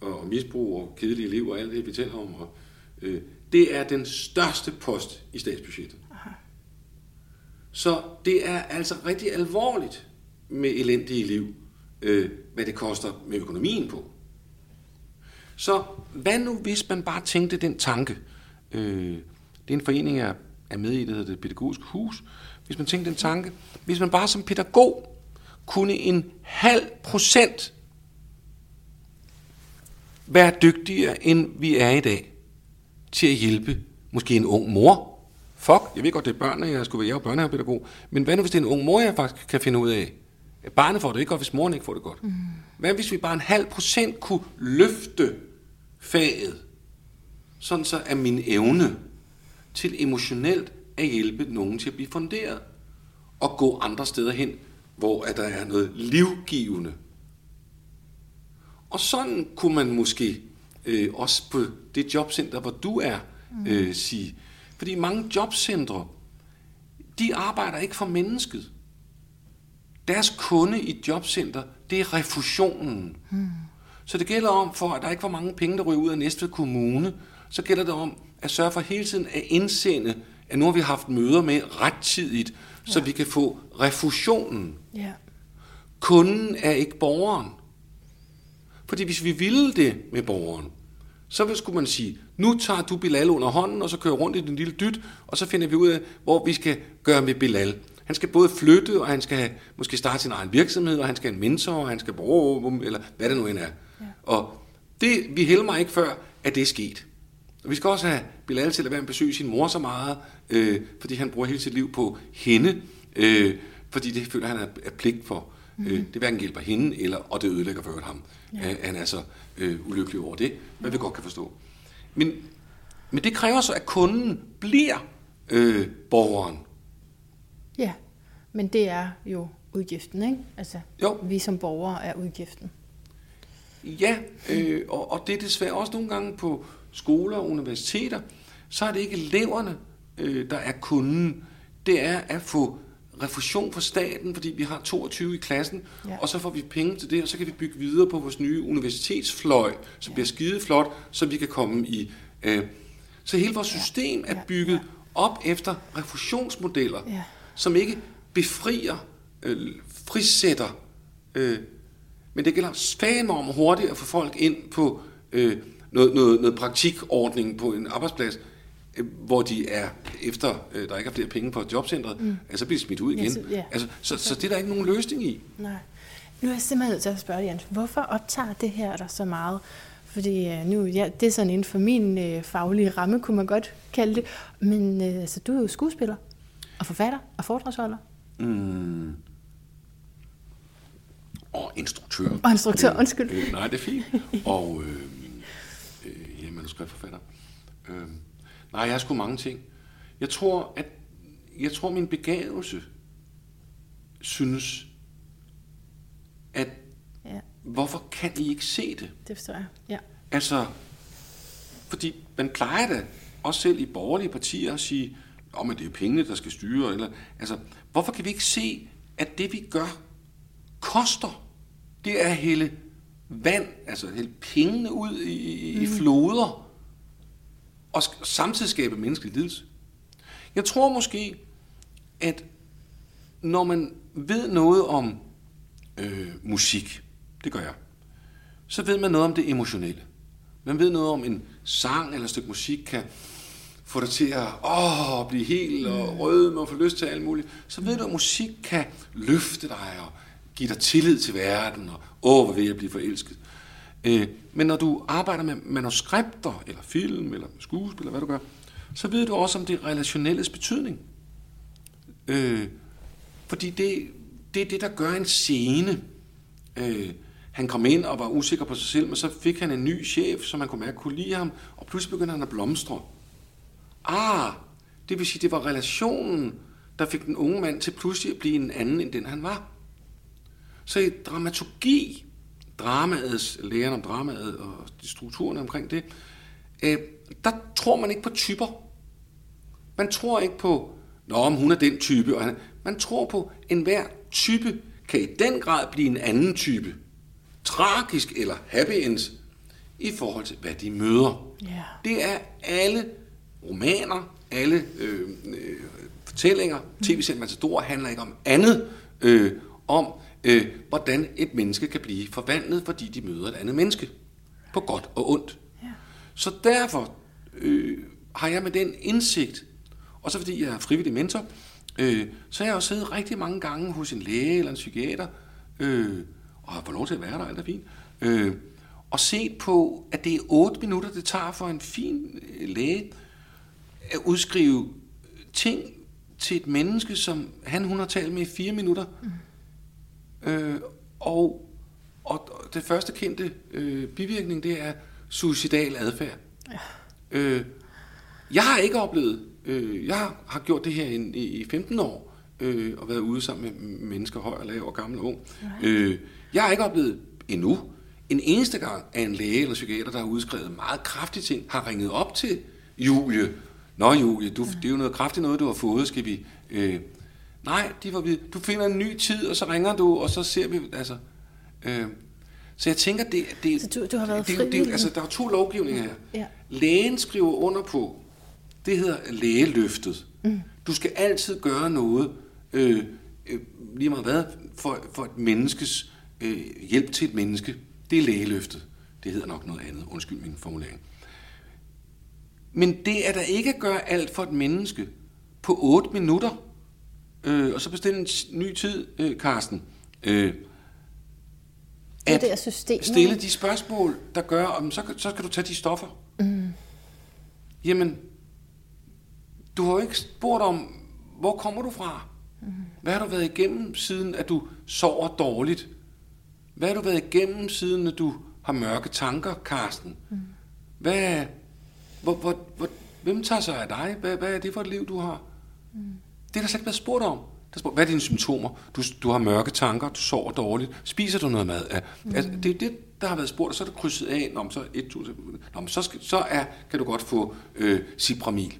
og misbrug og kedelige liv og alt det, vi taler om, og, øh, det er den største post i statsbudgettet. Aha. Så det er altså rigtig alvorligt med elendige liv, øh, hvad det koster med økonomien på. Så hvad nu, hvis man bare tænkte den tanke? Øh, det er en forening, jeg er med i, der hedder det Pædagogiske Hus. Hvis man tænkte den tanke, hvis man bare som pædagog kunne en halv procent være dygtigere, end vi er i dag, til at hjælpe måske en ung mor. Fuck, jeg ved godt, det er børn, jeg skulle være, jeg er børnehavepædagog. Men hvad nu, hvis det er en ung mor, jeg faktisk kan finde ud af? Barnet får det ikke godt, hvis moren ikke får det godt. Mm. Hvad hvis vi bare en halv procent kunne løfte faget, sådan så er min evne til emotionelt at hjælpe nogen til at blive funderet og gå andre steder hen, hvor at der er noget livgivende. Og sådan kunne man måske øh, også på det jobcenter, hvor du er, øh, sige. Fordi mange jobcentre, de arbejder ikke for mennesket. Deres kunde i jobcenter, det er refusionen. Hmm. Så det gælder om, for at der ikke var mange penge, der ryger ud af næste kommune, så gælder det om at sørge for hele tiden at indsende, at nu har vi haft møder med rettidigt, ja. så vi kan få refusionen. Ja. Kunden er ikke borgeren. Fordi hvis vi ville det med borgeren, så skulle man sige, nu tager du Bilal under hånden, og så kører rundt i den lille dyt, og så finder vi ud af, hvor vi skal gøre med Bilal. Han skal både flytte, og han skal måske starte sin egen virksomhed, og han skal have en mentor, og han skal bruge, eller hvad det nu end er. Ja. Og det, vi hælder mig ikke før, at det er sket. Og vi skal også have Bilal til at være med besøge sin mor så meget, øh, fordi han bruger hele sit liv på hende, øh, fordi det føler han er, pligt for. Mm. Øh, det hverken hjælper hende, eller, og det ødelægger for ham. Ja. Øh, han er så øh, ulykkelig over det, hvad vi godt kan forstå. Men, men det kræver så, at kunden bliver øh, borgeren. Ja, men det er jo udgiften, ikke? Altså, jo. vi som borgere er udgiften. Ja, øh, og, og det er desværre også nogle gange på skoler og universiteter, så er det ikke eleverne, øh, der er kunden. Det er at få refusion fra staten, fordi vi har 22 i klassen, ja. og så får vi penge til det, og så kan vi bygge videre på vores nye universitetsfløj, som ja. bliver skide flot, så vi kan komme i... Øh, så hele vores system er bygget op efter refusionsmodeller, ja. Som ikke befrier, øh, frisætter, øh, men det gælder fandme om hurtigt at få folk ind på øh, noget, noget, noget praktikordning på en arbejdsplads, øh, hvor de er efter, øh, der ikke er flere penge på jobcentret, mm. altså bliver smidt ud igen. Så, ja. altså, så, så det er der ikke nogen løsning i. Nej. Nu er jeg simpelthen nødt til at spørge Jens, hvorfor optager det her der så meget? Fordi øh, nu, ja, det er sådan inden for min øh, faglige ramme, kunne man godt kalde det. Men øh, altså, du er jo skuespiller, og forfatter, og foredragsholder. Mm. Og instruktør. Og instruktør, undskyld. Øh, nej, det er fint. Og øh, øh, ja, manuskriptforfatter. Øh, nej, jeg har sgu mange ting. Jeg tror, at jeg tror, min begavelse synes, at ja. hvorfor kan I ikke se det? Det forstår jeg, ja. Altså, fordi man plejer da, også selv i borgerlige partier, at sige, om at det er pengene, der skal styre. Eller, altså, hvorfor kan vi ikke se, at det vi gør, koster? Det er at hælde vand, altså hælde pengene ud i, mm. i floder, og samtidig skabe menneskelig lidelse. Jeg tror måske, at når man ved noget om øh, musik, det gør jeg, så ved man noget om det emotionelle. Man ved noget om en sang eller et stykke musik kan få dig til at åh, blive helt og mm. rød og få lyst til alt muligt. Så ved du, at musik kan løfte dig og give dig tillid til verden, og åh, hvor vil jeg blive forelsket. Øh, men når du arbejder med manuskripter, eller film, eller skuespil, eller hvad du gør, så ved du også om det relationelles betydning. Øh, fordi det, det er det, der gør en scene. Øh, han kom ind og var usikker på sig selv, men så fik han en ny chef, som man kunne mærke kunne lide ham, og pludselig begyndte han at blomstre. Ah, det vil sige, det var relationen, der fik den unge mand til pludselig at blive en anden, end den han var. Så i dramaturgi, dramaets, læren om dramaet og de strukturerne omkring det, øh, der tror man ikke på typer. Man tror ikke på, nå, om hun er den type. Og man tror på, at enhver type kan i den grad blive en anden type. Tragisk eller happy ends i forhold til, hvad de møder. Yeah. Det er alle romaner, alle øh, øh, fortællinger, tv-serien Matador handler ikke om andet, øh, om øh, hvordan et menneske kan blive forvandlet, fordi de møder et andet menneske. På godt og ondt. Ja. Så derfor øh, har jeg med den indsigt, og så fordi jeg er frivillig mentor, øh, så har jeg også siddet rigtig mange gange hos en læge eller en psykiater, øh, og har fået lov til at være der, alt er fint. Øh, og set på, at det er 8 minutter, det tager for en fin øh, læge at udskrive ting til et menneske, som han hun har talt med i fire minutter. Mm. Øh, og, og det første kendte øh, bivirkning, det er suicidal adfærd. Ja. Øh, jeg har ikke oplevet, øh, jeg har gjort det her i, i 15 år, øh, og været ude sammen med mennesker, høj og lav og gammel og ung. Øh, jeg har ikke oplevet endnu, en eneste gang, at en læge eller psykiater, der har udskrevet meget kraftige ting, har ringet op til Julie. Nå Julie, du, det er jo noget kraftigt noget, du har fået, skal vi... Øh, nej, de var ved, du finder en ny tid, og så ringer du, og så ser vi... Altså, øh, så jeg tænker, det, det, så du, du har været det, det, det, altså, der er to lovgivninger her. Ja. Lægen skriver under på, det hedder lægeløftet. Mm. Du skal altid gøre noget, øh, øh, lige meget hvad, for, for et menneskes øh, hjælp til et menneske. Det er lægeløftet. Det hedder nok noget andet. Undskyld min formulering. Men det er der ikke at gøre alt for et menneske på 8 minutter, øh, og så bestille en ny tid, øh, Karsten. Øh, det er system. stille de spørgsmål, der gør, om så, så skal du tage de stoffer. Mm. Jamen, du har jo ikke spurgt om, hvor kommer du fra? Mm. Hvad har du været igennem, siden at du sover dårligt? Hvad har du været igennem, siden at du har mørke tanker, Karsten? Mm. Hvad, hvor, hvor, hvor, hvem tager sig af dig? Hvad, hvad er det for et liv, du har? Mm. Det er der slet ikke været spurgt om. Der spurgt, hvad er dine symptomer? Du, du har mørke tanker, du sover dårligt. Spiser du noget mad? Ja. Mm. Altså, det er det, der har været spurgt, og så er det krydset af. Nå, så, 1000, nå, så, skal, så er, kan du godt få øh, Cipramil.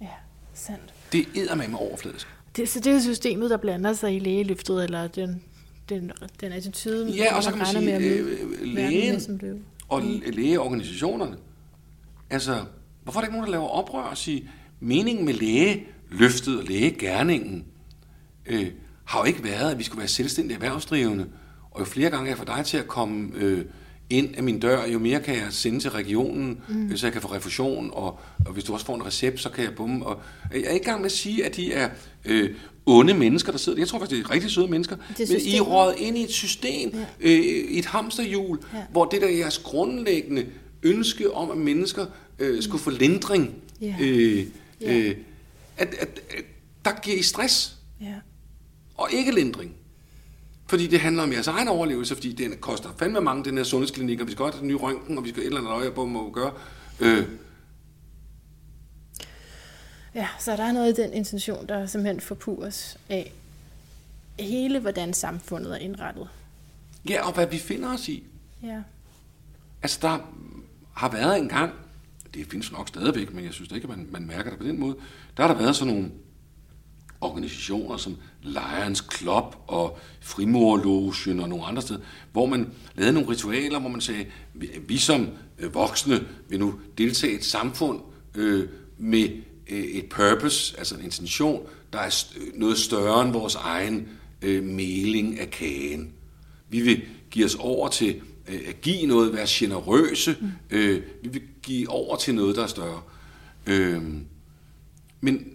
Ja, sandt. Det er med overfladisk. Det, så det er systemet, der blander sig i lægeløftet, eller den, den, den attitude, Ja, og så kan man sige, med øh, lægen og lægeorganisationerne. Altså, hvorfor er der ikke nogen, der laver oprør og siger, meningen med lægeløftet og lægegærningen øh, har jo ikke været, at vi skulle være selvstændige erhvervsdrivende, og jo flere gange jeg får dig til at komme øh, ind af min dør, jo mere kan jeg sende til regionen, mm. så jeg kan få refusion, og, og hvis du også får en recept, så kan jeg bumme. Og jeg er ikke gang med at sige, at de er øh, onde mennesker, der sidder Jeg tror faktisk, det er rigtig søde mennesker. Men I er rådet ind i et system, ja. øh, et hamsterhjul, ja. hvor det der er jeres grundlæggende ønske om, at mennesker øh, skulle få lindring, ja. øh, ja. Øh, at, at, at der giver I stress, ja. og ikke lindring. Fordi det handler om jeres egen overlevelse, fordi det koster fandme mange, den her sundhedsklinik, og vi skal godt have en ny røntgen, og vi skal et eller andet øje på, må gøre. Øh. Ja, så der er noget i den intention, der simpelthen forpures af hele, hvordan samfundet er indrettet. Ja, og hvad vi finder os i. Ja. Altså, der har været en gang, det findes nok stadigvæk, men jeg synes ikke, at man, man mærker det på den måde, der har der været sådan nogle organisationer som Lions Club og Frimurlogen og nogle andre steder, hvor man lavede nogle ritualer, hvor man sagde, vi, som øh, voksne vil nu deltage i et samfund øh, med et purpose, altså en intention, der er st- noget større end vores egen øh, meling af kagen. Vi vil give os over til øh, at give noget, være generøse. Mm. Øh, vi vil give over til noget, der er større. Øh, men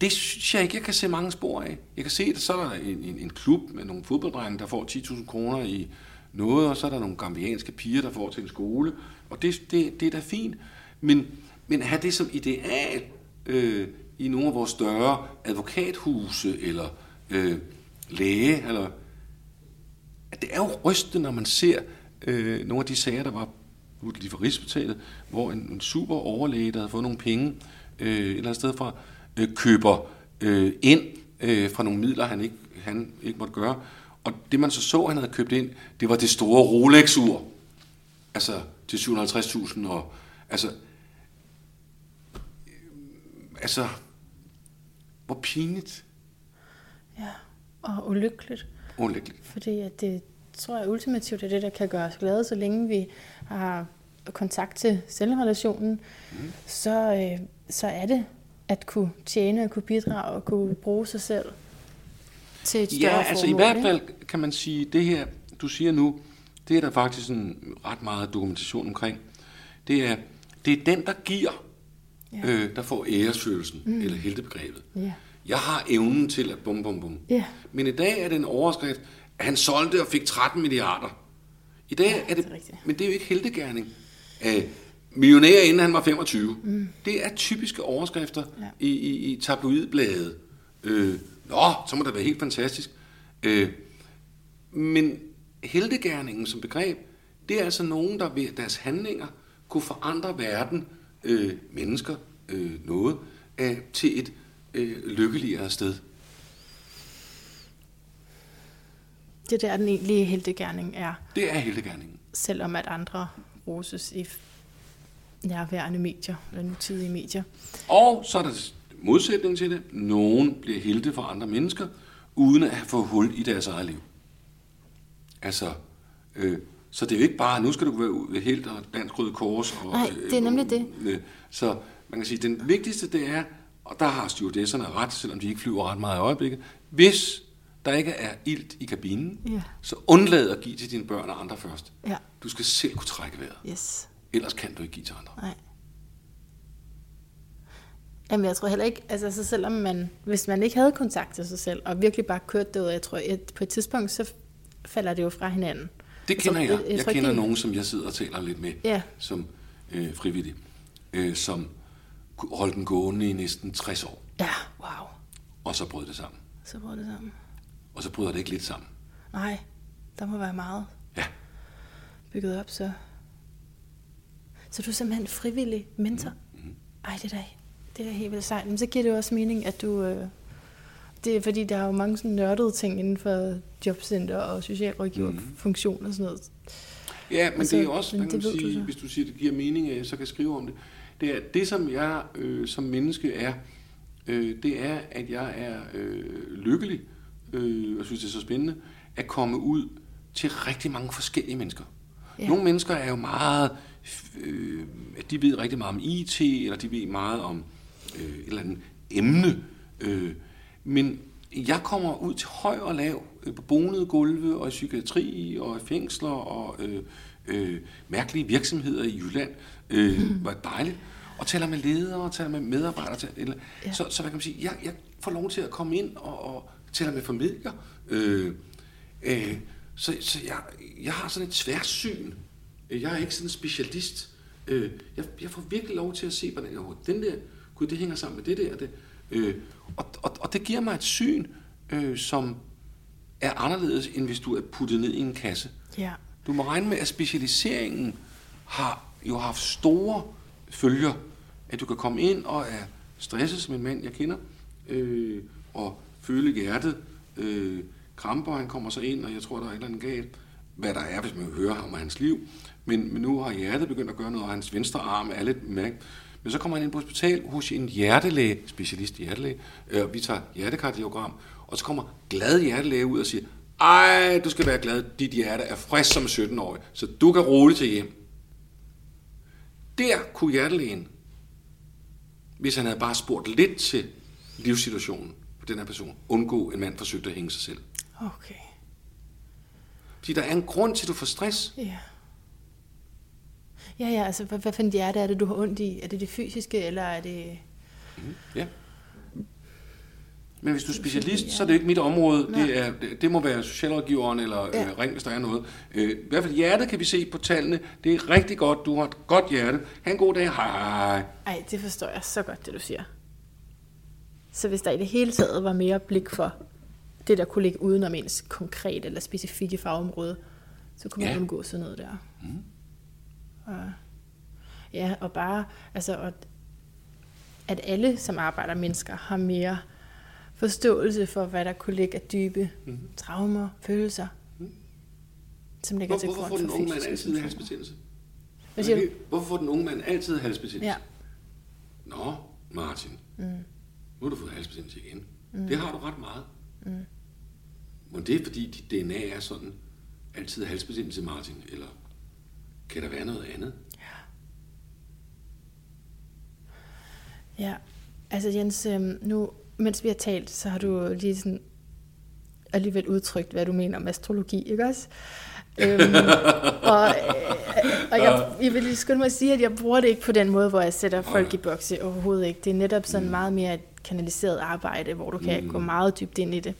det synes jeg ikke, jeg kan se mange spor af. Jeg kan se, at så er der en, en, en klub med nogle fodbolddrenge, der får 10.000 kroner i noget, og så er der nogle gambianske piger, der får til en skole, og det, det, det er da fint. Men, men have det som ideal øh, i nogle af vores større advokathuse, eller øh, læge, eller at det er jo rystende, når man ser øh, nogle af de sager, der var lige for Rigshospitalet, hvor en, en super overlæge, der havde fået nogle penge øh, et eller andet sted fra, øh, køber øh, ind øh, fra nogle midler, han ikke, han ikke måtte gøre. Og det man så så, han havde købt ind, det var det store Rolex-ur. Altså til 750.000 og altså altså hvor pinligt. Ja, og ulykkeligt. Ulykkeligt. Fordi at det tror jeg ultimativt er det, der kan gøre os glade, så længe vi har kontakt til selvrelationen, mm. så, øh, så er det at kunne tjene, at kunne bidrage, at kunne bruge sig selv til et større Ja, altså formål, i hvert fald kan man sige, det her, du siger nu, det er der faktisk en ret meget dokumentation omkring. Det er, det er den, der giver, ja. øh, der får æresfølelsen, mm. eller heltebegrebet. Ja. Jeg har evnen til at bum, bum, bum. Ja. Men i dag er det en overskrift, at han solgte og fik 13 milliarder. I dag Ja, er det, det er men det er jo ikke heldegærning. Øh, millionær inden han var 25. Mm. Det er typiske overskrifter Ja. i, i, i tabloidbladet. Øh, Nå, så må det være helt fantastisk. Øh, men heldegærningen som begreb, det er altså nogen, der ved deres handlinger kunne forandre verden, øh, mennesker, øh, noget, øh, til et øh, lykkeligere sted. Det er der, den egentlige heldegærning er, Det er heldegærningen. selvom at andre roses i nærværende medier, eller nutidige medier. Og så er der modsætning til det. Nogen bliver helte for andre mennesker, uden at have fået hul i deres eget liv. Altså, øh, så det er jo ikke bare, nu skal du være helt og Dansk Røde Kors. Og, Nej, det er nemlig det. Øh, så man kan sige, den vigtigste det er, og der har stewardesserne ret, selvom de ikke flyver ret meget i øjeblikket, hvis der ikke er ilt i kabinen, Ja. så undlad at give til dine børn og andre først. Ja, Du skal selv kunne trække vejret. yes. Ellers kan du ikke give til andre. Nej. Jamen, jeg tror heller ikke, altså så selvom man, hvis man ikke havde kontakt til sig selv, og virkelig bare kørte det ud, jeg tror, at på et tidspunkt, så falder det jo fra hinanden. Det kender jeg. Altså, Jeg, jeg ikke, kender nogen, som jeg sidder og taler lidt med, Ja. som øh, frivillig, øh, som holdt den gående i næsten 60 år, Ja, wow. og så brød det sammen. Så brød det sammen. Og så bryder det ikke lidt sammen. Nej, der må være meget Ja, bygget op, så... Så du er simpelthen frivillig mentor? Mm-hmm. Ej, det er da, det er da helt vildt sejt. Men så giver det også mening, at du... Øh, det er fordi, der er jo mange sådan nørdede ting inden for jobcenter og socialrådgiverfunktion Mm-hmm. og sådan noget. ja men Altså, det er også, man kan det du sige, så. hvis du siger, det giver mening, at jeg så kan skrive om det, det er, det som jeg øh, som menneske er, øh, det er, at jeg er øh, lykkelig, øh, og synes, det er så spændende, at komme ud til rigtig mange forskellige mennesker. Ja. Nogle mennesker er jo meget, øh, de ved rigtig meget om IT, eller de ved meget om øh, et eller andet emne. Øh, men jeg kommer ud til høj og lav, øh, på bonede gulve, og i psykiatri, og i fængsler, og øh, øh, mærkelige virksomheder i Jylland. Øh, var dejligt. Og taler med ledere, og taler med medarbejdere. Eller, Ja. så, så hvad kan man sige, jeg, jeg får lov til at komme ind og, og taler med familier. Øh, øh, så så jeg, jeg har sådan et tværsyn. Jeg er ikke sådan en specialist. Øh, jeg, jeg får virkelig lov til at se, hvordan jeg, den der, gud, det hænger sammen med det der. Det, øh, og, og, og det giver mig et syn, øh, som er anderledes, end hvis du er puttet ned i en kasse. Ja. Du må regne med, at specialiseringen har jo haft store følger. At du kan komme ind og er stresset som en mand, jeg kender, øh, og føle hjertet øh, kramper. Han kommer så ind, og jeg tror, der er et eller andet galt. Hvad der er, hvis man hører ham og hans liv. Men, men nu har hjertet begyndt at gøre noget, og hans venstre arm er lidt mærke. Men så kommer han ind på hospital hos en hjertelæge, specialist i hjertelæge, øh, vi tager hjertekardiogram, og så kommer glad hjertelæge ud og siger, ej, du skal være glad, dit hjerte er frisk som 17-årig, så du kan roligt til hjem. Der kunne hjertelægen, hvis han havde bare spurgt lidt til livssituationen for den her person, undgå en mand forsøgte at hænge sig selv. Okay. Fordi der er en grund til, at du får stress. Ja. Ja, ja, altså hvad, hvad for en hjerte er det, du har ondt i? Er det det fysiske, eller er det... Ja. Men hvis du er specialist, så er det ikke mit område. Det, er, det, må være socialrådgiveren eller Ja. øh, ring, hvis der er noget. Øh, I hvert fald hjertet kan vi se på tallene. Det er rigtig godt. Du har et godt hjerte. Ha' en god dag. Hej, hej. Ej, det forstår jeg så godt, det du siger. Så hvis der i det hele taget var mere blik for det, der kunne ligge udenom ens konkret eller specifikke fagområde, så kunne man Ja. undgå sådan noget der. Mm. Og, ja, og bare, altså, at, at alle, som arbejder mennesker, har mere forståelse for, hvad der kunne ligge af dybe mm. traumer, følelser, mm. som ligger Hvor, til hvorfor grund får den for unge mand altid halsbetændelse? Hvad siger du? Hvorfor får den unge mand altid halsbetændelse? Ja. Nå, Martin. Mm. Nu har du fået halsbetændelse igen. Mm. Det har du ret meget. Mm. Men det er fordi, dit DNA er sådan, altid halsbetændelse, Martin, eller kan der være noget andet? Ja, altså Jens, øhm, nu, mens vi har talt, så har du lige sådan alligevel udtrykt, hvad du mener om astrologi, ikke også? øhm, og øh, og jeg, jeg vil lige skynde mig at sige, at jeg bruger det ikke på den måde, hvor jeg sætter folk i bokse overhovedet ikke. Det er netop sådan meget mere et kanaliseret arbejde, hvor du kan gå meget dybt ind i det.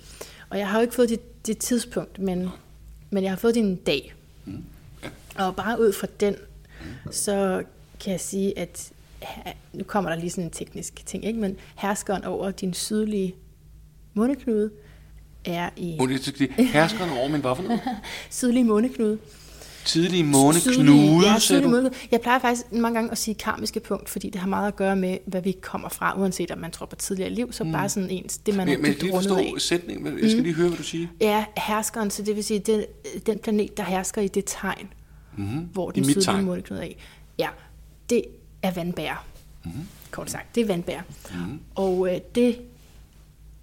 Og jeg har jo ikke fået dit, dit tidspunkt, men, men jeg har fået din dag. Mm. Og bare ud fra den, så kan jeg sige, at nu kommer der lige sådan en teknisk ting, ikke? men herskeren over din sydlige måneknude er i... Herskeren over min hvad for noget? sydlige måneknude Tidlige måneknude, ja, tidlige måneknude. Jeg plejer faktisk mange gange at sige karmiske punkt, fordi det har meget at gøre med, hvad vi kommer fra, uanset om man tror på tidligere liv, så mm. bare sådan ens, det man men, er dybt rundet af. sætningen, jeg skal mm. lige høre, hvad du siger. Ja, herskeren, så det vil sige, den, den planet, der hersker i det tegn, mm-hmm. hvor den sydlige måneknude er i. Ja, det er vandbær. Mm-hmm. Kort sagt, det er vandbær. Mm-hmm. Og øh, det,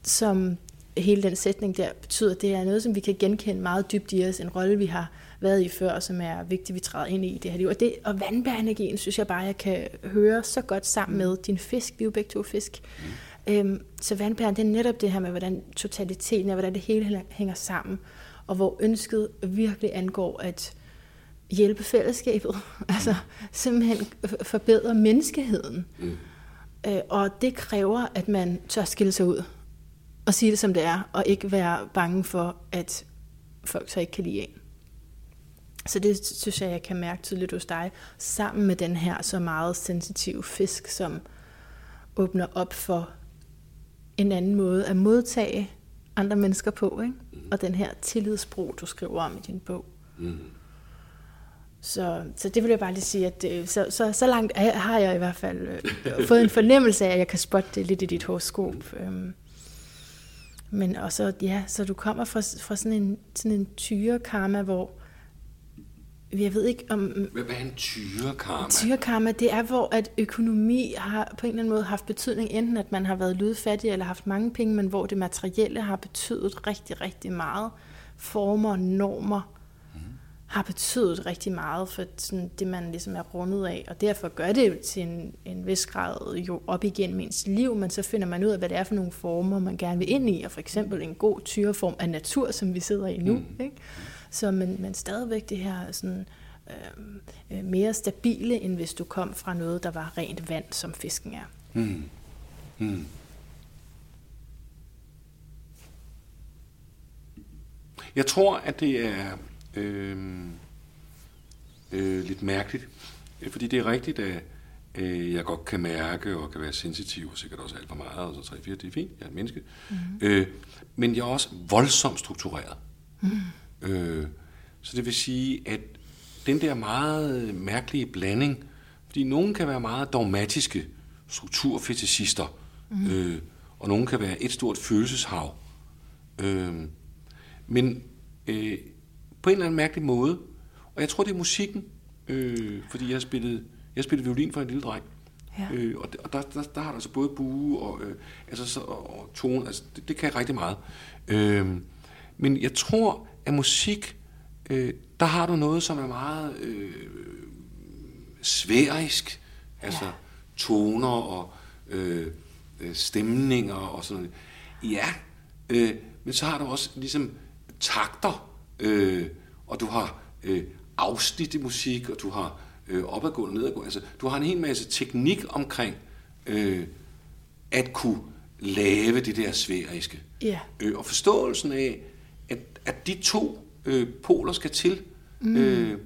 som hele den sætning der betyder, det er noget, som vi kan genkende meget dybt i os, en rolle, vi har været i før, som er vigtigt, vi træder ind i det her liv. Og, det, og vandbærenergien, synes jeg bare, jeg kan høre så godt sammen med din fisk. Vi er jo begge to fisk. Mm. Øhm, så vandbæren, det er netop det her med, hvordan totaliteten er, hvordan det hele hænger sammen. Og hvor ønsket virkelig angår at hjælpe fællesskabet. Altså simpelthen forbedre menneskeheden. Mm. Øh, og det kræver, at man tør skille sig ud og sige det som det er, og ikke være bange for, at folk så ikke kan lide en. Så det synes jeg, jeg kan mærke tydeligt hos dig, sammen med den her så meget sensitive fisk, som åbner op for en anden måde at modtage andre mennesker på, ikke? Mm. og den her tillidsbro, du skriver om i din bog. Mm. Så, så det vil jeg bare lige sige, at øh, så, så, så langt har jeg i hvert fald øh, fået en fornemmelse af, at jeg kan spotte det lidt i dit horoskop. Øhm, men også, ja, så du kommer fra, fra sådan en, sådan en tyrekarma, hvor jeg ved ikke om... Hvad er en tyrekarma? Tyrekarma, det er, hvor at økonomi har på en eller anden måde haft betydning, enten at man har været lydfattig eller haft mange penge, men hvor det materielle har betydet rigtig, rigtig meget. Former, normer. Har betydet rigtig meget for sådan det, man ligesom er rundet af, og derfor gør det jo til en, en vis grad jo op igen ens liv, men så finder man ud af, hvad det er for nogle former, man gerne vil ind i, og for eksempel en god tyreform af natur, som vi sidder i nu. Mm. Ikke? Så men, men stadigvæk det her sådan, øhm, øh, mere stabile, end hvis du kom fra noget, der var rent vand, som fisken er. Mm. Mm. Jeg tror, at det er øh, øh, lidt mærkeligt, fordi det er rigtigt, at øh, jeg godt kan mærke og kan være sensitiv, og sikkert også alt for meget, og så 3-4, det er fint, jeg er et menneske. Mm-hmm. Øh, men jeg er også voldsomt struktureret. Mm. Øh, så det vil sige, at den der meget mærkelige blanding, fordi nogen kan være meget dogmatiske strukturfetishister, mm. øh, og nogen kan være et stort følelseshav. Øh, men øh, på en eller anden mærkelig måde, og jeg tror, det er musikken, øh, fordi jeg har spillet, jeg spillet violin for en lille dreng, Ja. Øh, og der, der, der har der så både bue og, øh, altså, så, og, og tone, altså, det, det kan rigtig meget. Øh, men jeg tror, at musik, øh, der har du noget, som er meget øh, sværisk, altså ja. toner og øh, øh, stemninger og sådan noget. Ja, øh, men så har du også ligesom takter, øh, og du har øh, afsnit i musik, og du har øh, opadgående og nedadgående. Altså, du har en hel masse teknik omkring øh, at kunne lave det der sværiske. Ja. Øh, og forståelsen af, at, at de to øh, poler skal til. Mm. Øh,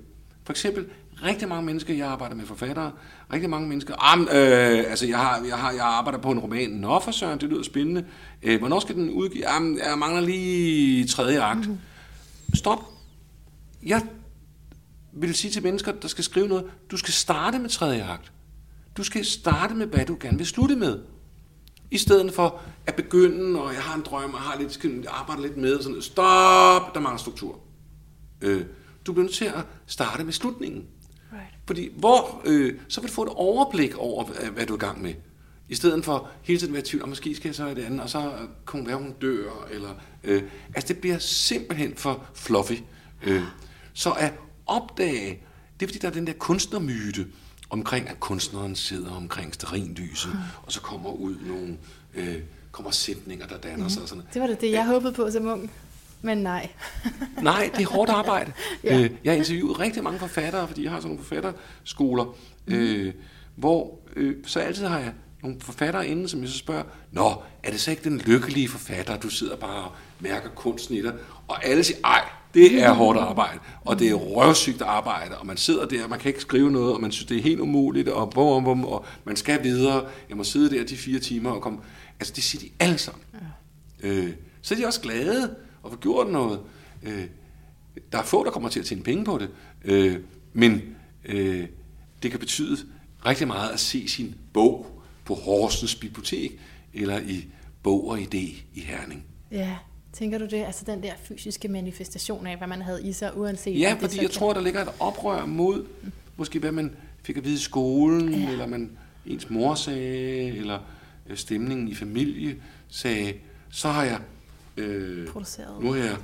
for eksempel, rigtig mange mennesker, jeg arbejder med forfattere, rigtig mange mennesker, ah, øh, altså jeg, har, jeg, har, jeg arbejder på en roman, nå for søren, det lyder spændende, øh, hvornår skal den udgive, ah, jeg mangler lige tredje akt. Mm. Stop. Jeg vil sige til mennesker, der skal skrive noget, du skal starte med tredje akt. Du skal starte med, hvad du gerne vil slutte med. I stedet for at begynde, og jeg har en drøm, og har lidt, skal arbejde lidt med, sådan, stop, der mangler struktur. Øh, du bliver nødt til at starte med slutningen. Right. Fordi hvor, øh, så vil du få et overblik over, hvad du er i gang med. I stedet for hele tiden at være i tvivl, og måske skal jeg så i det andet, og så kunne være, hun dør, eller... Øh, altså, det bliver simpelthen for fluffy. Øh, så at opdage, det er fordi, der er den der kunstnermyte, omkring, at kunstneren sidder omkring sterinlyset, mm. og så kommer ud nogle øh, kommer sætninger, der danner mm. sig. Og sådan. Det var det, det jeg håbede på som ung. Men nej. nej, det er hårdt arbejde. ja. øh, jeg har interviewet rigtig mange forfattere, fordi jeg har sådan nogle forfatterskoler, mm. øh, hvor øh, så altid har jeg nogle forfattere inde, som jeg så spørger, Nå, er det så ikke den lykkelige forfatter, du sidder bare og mærker kunsten i dig? Og alle siger, ej, det er hårdt arbejde, og det er røvsygt arbejde, og man sidder der, og man kan ikke skrive noget, og man synes, det er helt umuligt, og, bum, bum, og man skal videre. Jeg må sidde der de fire timer og komme... Altså, det siger de alle sammen. Ja. Øh, så er de også glade og får gjort noget. Øh, der er få, der kommer til at tjene penge på det, øh, men øh, det kan betyde rigtig meget at se sin bog på Horsens Bibliotek, eller i Bog og Idé i Herning. Ja, tænker du det? Altså den der fysiske manifestation af, hvad man havde i sig, uanset... Ja, fordi jeg kan... tror, der ligger et oprør mod, mm. måske hvad man fik at vide i skolen, ja. eller man ens mor sagde, eller øh, stemningen i familie sagde, så har jeg øh, produceret. nu har jeg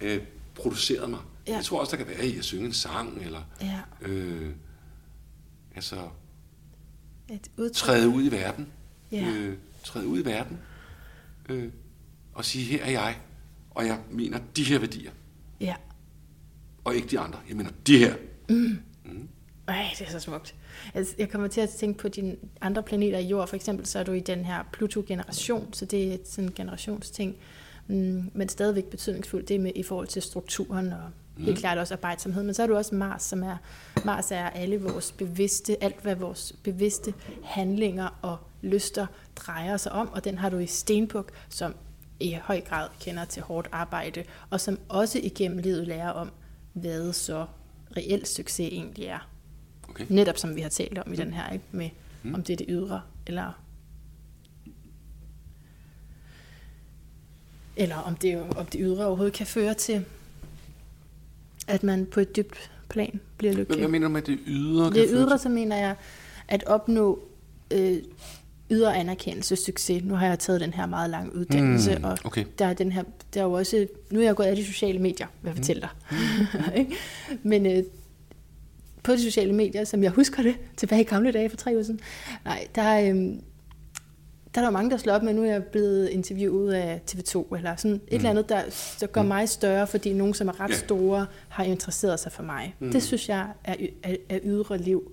øh, produceret mig. Ja. Jeg tror også, der kan være i at synge en sang, eller ja. øh, altså Et træde ud i verden. Ja. Øh, træde ud i verden. Øh, og sige, her er jeg, og jeg mener de her værdier. Ja. Og ikke de andre. Jeg mener de her. Mm. Mm. Ej, det er så smukt. Altså, jeg kommer til at tænke på dine andre planeter i jord. For eksempel så er du i den her Pluto-generation, så det er sådan en generationsting. Mm, men stadigvæk betydningsfuldt, det med i forhold til strukturen og. Helt klart også arbejdsomhed. Men så er du også Mars, som er, Mars er alle vores bevidste, alt hvad vores bevidste handlinger og lyster drejer sig om, og den har du i Stenbuk, som i høj grad kender til hårdt arbejde, og som også igennem livet lærer om, hvad så reelt succes egentlig er. Okay. Netop som vi har talt om i den her, ikke? med mm. om det er det ydre, eller eller om det, om det ydre overhovedet kan føre til, at man på et dybt plan bliver lykkelig. Hvad mener du med det ydre? Det ydre, så mener jeg, at opnå øh, ydre anerkendelse, succes. Nu har jeg taget den her meget lange uddannelse, mm, okay. og der er den her, der er jo også, nu er jeg gået af de sociale medier, hvad jeg mm. fortæller dig. Mm. Men øh, på de sociale medier, som jeg husker det, tilbage i gamle dage for tre år siden, nej, der, øh, der er der mange, der slår op med, nu er jeg blevet interviewet af TV2, eller sådan et mm. eller andet, der, der gør mm. mig større, fordi nogen, som er ret store, har interesseret sig for mig. Mm. Det synes jeg er, er, er ydre liv.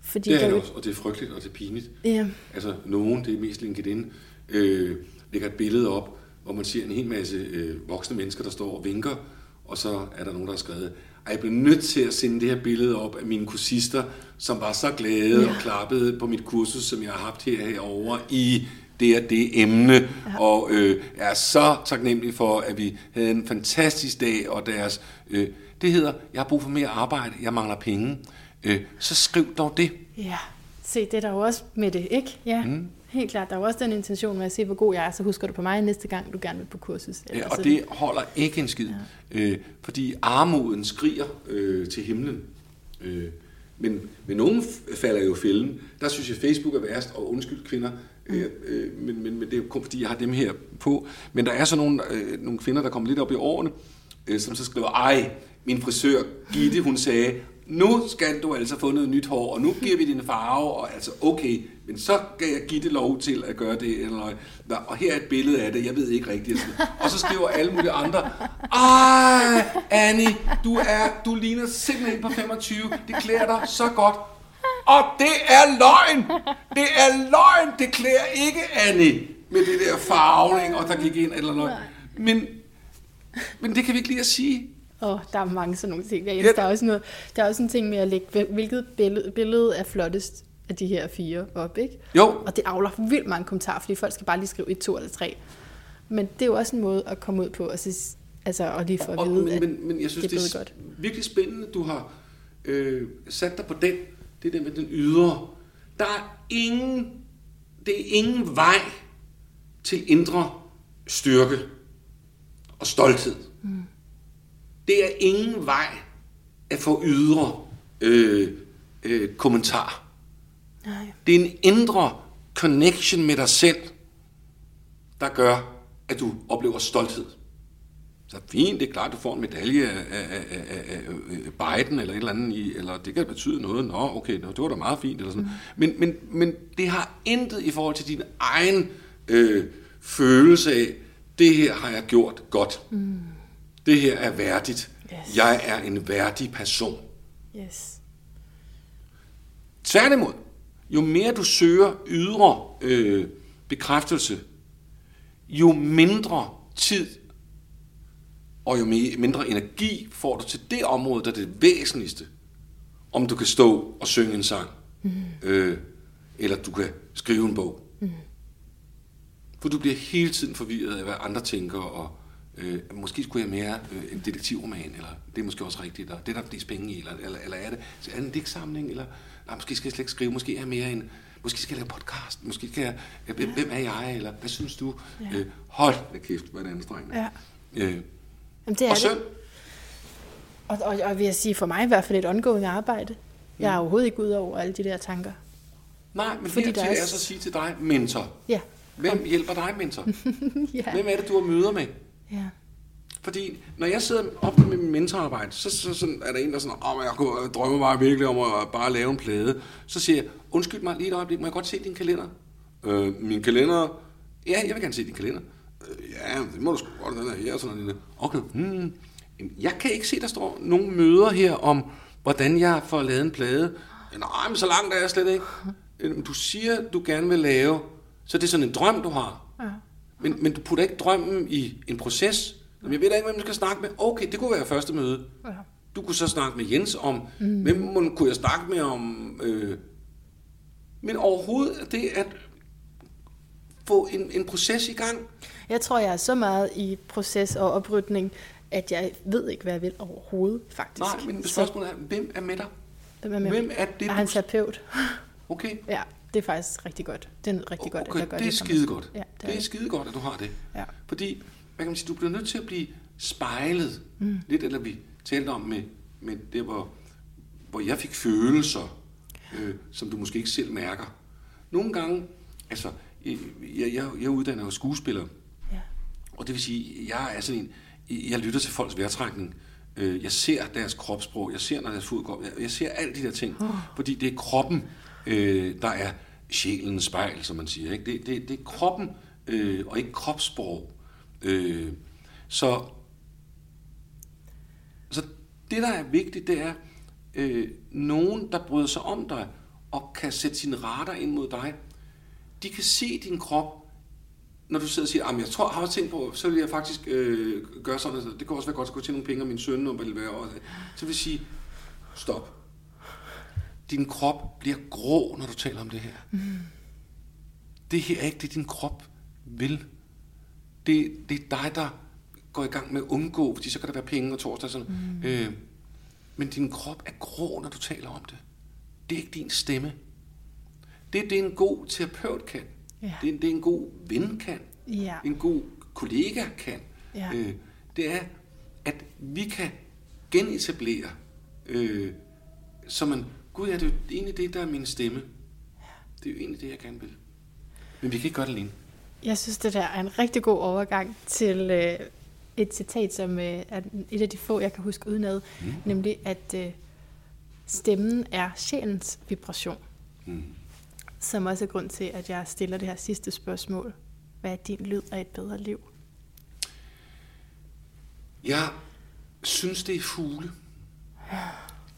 Fordi det er det også, og det er frygteligt, og det er pinligt. Ja. Altså, nogen, det er mest LinkedIn, øh, lægger et billede op, hvor man ser en hel masse øh, voksne mennesker, der står og vinker, og så er der nogen, der har skrevet, at jeg blev nødt til at sende det her billede op af mine kursister, som var så glade ja. og klappede på mit kursus, som jeg har haft her herovre i det og det emne, ja. og øh, er så taknemmelig for, at vi havde en fantastisk dag, og deres, øh, det hedder, jeg har brug for mere arbejde, jeg mangler penge, øh, så skriv dog det. Ja, se, det er der jo også med det, ikke? Ja. Mm. Helt klart, der er jo også den intention med at se, hvor god jeg er, så husker du på mig næste gang, du gerne vil på kursus. Ja, og det holder ikke en skid, ja. øh, fordi armoden skriger øh, til himlen. Øh, men, men nogen falder jo fælden. Der synes jeg, Facebook er værst, og undskyld kvinder, mm. øh, men, men, men det er jo kun fordi, jeg har dem her på. Men der er så nogle, øh, nogle kvinder, der kommer lidt op i årene, øh, som så skriver, ej, min frisør Gitte, hun sagde, nu skal du altså få noget nyt hår, og nu giver vi din farve, og altså okay, men så kan jeg give det lov til at gøre det, eller og her er et billede af det, jeg ved ikke rigtigt. Og så skriver alle mulige andre, ej, Annie, du, er, du ligner simpelthen på 25, det klæder dig så godt. Og det er løgn! Det er løgn! Det klæder ikke Annie med det der farvning, og der gik ind eller noget. Men, men det kan vi ikke lige at sige. Oh, der er mange sådan nogle ting. Jeg ja. der, er også noget, der er også en ting med at lægge, hvilket billede, billede er flottest af de her fire op, ikke? Jo. Og det afler vildt mange kommentarer, fordi folk skal bare lige skrive et, to eller tre. Men det er jo også en måde at komme ud på, og, så, altså, og lige for at vide, men, men, men jeg synes, det er, det er godt. virkelig spændende, du har øh, sat dig på den. Det der med den ydre. Der er ingen, det er ingen vej til indre styrke og stolthed. Mm. Det er ingen vej at få ydre øh, øh, kommentar. Nej. Det er en indre connection med dig selv, der gør, at du oplever stolthed. Så fint, det er klart, du får en medalje af, af, af, af Biden eller et eller andet, i, eller det kan betyde noget. Nå, okay, det var da meget fint. Eller sådan. Mm. Men, men, men det har intet i forhold til din egen øh, følelse af, det her har jeg gjort godt. Mm. Det her er værdigt. Yes. Jeg er en værdig person. Yes. Tværtimod, jo mere du søger ydre øh, bekræftelse, jo mindre tid og jo mindre energi får du til det område, der er det væsentligste. Om du kan stå og synge en sang, mm. øh, eller du kan skrive en bog. Mm. For du bliver hele tiden forvirret af, hvad andre tænker, og øh, måske skulle jeg mere øh, en detektivroman, eller det er måske også rigtigt, eller det er der flest penge i, eller, eller, eller er det, er det en digtsamling, eller nej, måske skal jeg slet ikke skrive, måske er jeg mere en, måske skal jeg lave podcast, måske skal jeg, ja. hvem er jeg, eller hvad synes du? Ja. Øh, hold da kæft, hvad er det anstrengende. Ja. Øh, Jamen, det er og så, det. Og, og, og vil jeg sige, for mig i hvert fald et ongående arbejde. Jeg er overhovedet ikke ud over alle de der tanker. Nej, men Fordi hertil er... er så at sige til dig, mentor. Ja. Hvem hjælper dig, mentor? ja. Hvem er det, du har møder med? Ja. Fordi når jeg sidder op med min mentorarbejde, så, så, så er der en, der sådan, åh, oh, jeg, kunne, jeg drømmer bare virkelig om at bare lave en plade. Så siger jeg, undskyld mig lige et øjeblik, må jeg godt se din kalender? Øh, min kalender? Ja, jeg vil gerne se din kalender. Øh, ja, det må du sgu godt, den er her, sådan noget. Okay, hmm. Jeg kan ikke se, der står nogle møder her om, hvordan jeg får lavet en plade. Nej, men så langt er jeg slet ikke. Øh, du siger, du gerne vil lave, så det er sådan en drøm, du har. Ja. Men, men du putter ikke drømmen i en proces. Jeg ved da ikke, hvem du skal snakke med. Okay, det kunne være første møde. Ja. Du kunne så snakke med Jens om, mm. hvem kunne jeg snakke med om... Øh, men overhovedet det at få en, en proces i gang. Jeg tror, jeg er så meget i proces og oprydning, at jeg ved ikke, hvad jeg vil overhovedet, faktisk. Nej, men spørgsmålet er, hvem er med dig? Hvem er, med hvem er det, er han terapeut? Okay. Ja, det er faktisk rigtig godt. Det er rigtig okay, godt, at jeg gør det. det er skide godt. Ja, det, er det er skide godt, at du har det. Ja. Fordi, hvad kan man sige, du bliver nødt til at blive spejlet. Mm. Lidt, eller vi talte om med, med det, hvor, hvor jeg fik følelser, øh, som du måske ikke selv mærker. Nogle gange, altså, jeg, jeg, jeg uddanner jo skuespiller. Ja. Og det vil sige, jeg er sådan en, jeg lytter til folks vejrtrækning. Øh, jeg ser deres kropssprog, jeg ser, når deres fod går, jeg ser alle de der ting, oh. fordi det er kroppen, øh, der er sjælens spejl, som man siger. Ikke? Det, det, det er kroppen, øh, og ikke kropssprog. Øh, så, så det, der er vigtigt, det er øh, nogen, der bryder sig om dig, og kan sætte sine radar ind mod dig. De kan se din krop, når du sidder og siger, at jeg tror, jeg har tænkt på, så vil jeg faktisk øh, gøre sådan, det kunne også være godt at skulle til nogle penge, og min søn, og hvad det være. Og, så vil jeg sige, stop. Din krop bliver grå, når du taler om det her. Mm. Det her er ikke det, din krop vil. Det, det er dig, der går i gang med at undgå, fordi så kan der være penge og torsdag. Sådan. Mm. Øh, men din krop er grå, når du taler om det. Det er ikke din stemme. Det, det er en god terapeut kan. Ja. Det, det er en god ven kan. Ja. En god kollega kan. Ja. Øh, det er, at vi kan genetablere, øh, så man, gud ja, det er jo egentlig det, der er min stemme. Ja. Det er jo egentlig det, jeg gerne vil. Men vi kan ikke gøre det alene. Jeg synes, det der er en rigtig god overgang til øh, et citat, som øh, er et af de få, jeg kan huske udenad, mm. nemlig at øh, stemmen er sjælens vibration. Mm som også er grund til, at jeg stiller det her sidste spørgsmål. Hvad er din lyd af et bedre liv? Jeg synes, det er fugle.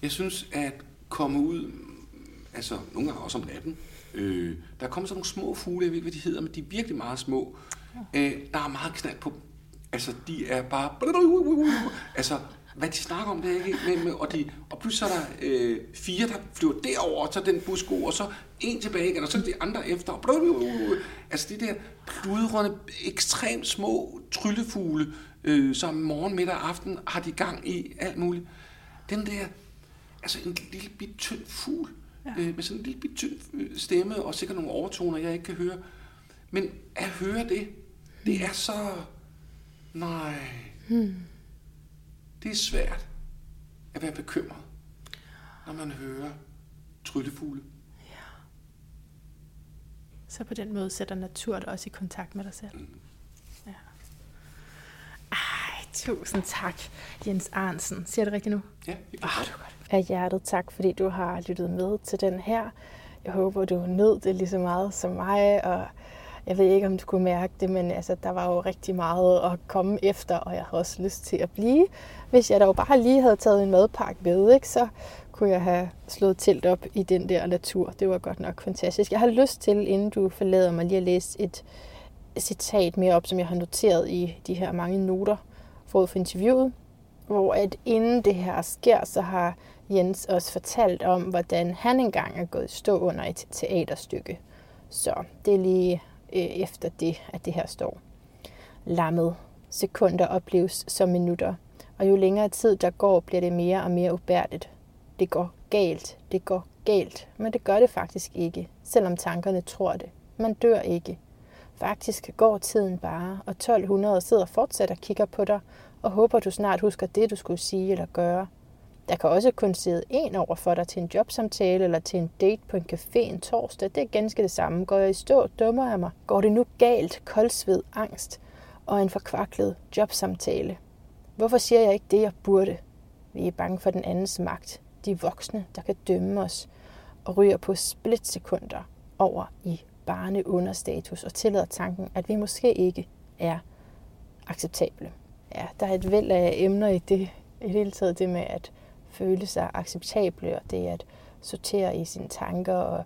Jeg synes, at komme ud, altså nogle gange også om natten, øh, der kommer sådan nogle små fugle, jeg ved ikke, hvad de hedder, men de er virkelig meget små. Øh, der er meget knald på dem. Altså, de er bare... Altså, hvad de snakker om, det er ikke med, og, de, og pludselig er der øh, fire, der flyver derover og tager den busko, og så en tilbage igen, og så de andre efter. Altså de der pludrende, ekstremt små tryllefugle, øh, som morgen, middag og aften har de gang i alt muligt. Den der, altså en lille bit tynd fugl, ja. øh, med sådan en lille bit tynd øh, stemme, og sikkert nogle overtoner, jeg ikke kan høre. Men at høre det, det er så... Nej. Hmm. Det er svært at være bekymret, når man hører tryllefugle. Ja. Så på den måde sætter natur dig også i kontakt med dig selv. Mm. Ja. Ej, tusind tak, Jens Arnsen. Siger det rigtigt nu? Ja, det er oh, godt. Af hjertet tak, fordi du har lyttet med til den her. Jeg håber, du nød det lige så meget som mig, og jeg ved ikke, om du kunne mærke det, men altså, der var jo rigtig meget at komme efter, og jeg havde også lyst til at blive. Hvis jeg dog bare lige havde taget en madpakke med, ikke, så kunne jeg have slået telt op i den der natur. Det var godt nok fantastisk. Jeg har lyst til, inden du forlader mig, lige at læse et citat mere op, som jeg har noteret i de her mange noter forud for interviewet, hvor at inden det her sker, så har Jens også fortalt om, hvordan han engang er gået stå under et teaterstykke. Så det er lige øh, efter det, at det her står. Lammet. Sekunder opleves som minutter, og jo længere tid der går, bliver det mere og mere ubærligt. Det går galt, det går galt, men det gør det faktisk ikke, selvom tankerne tror det. Man dør ikke. Faktisk går tiden bare, og 1200 sidder fortsat og kigger på dig, og håber du snart husker det, du skulle sige eller gøre. Der kan også kun sidde en over for dig til en jobsamtale eller til en date på en café en torsdag. Det er ganske det samme. Går jeg i stå, dummer jeg mig. Går det nu galt, koldsved, angst og en forkvaklet jobsamtale? Hvorfor siger jeg ikke det, jeg burde? Vi er bange for den andens magt. De voksne, der kan dømme os og ryger på splitsekunder over i barneunderstatus og tillader tanken, at vi måske ikke er acceptable. Ja, der er et væld af emner i det, i det hele taget det med at føle sig acceptable, og det at sortere i sine tanker, og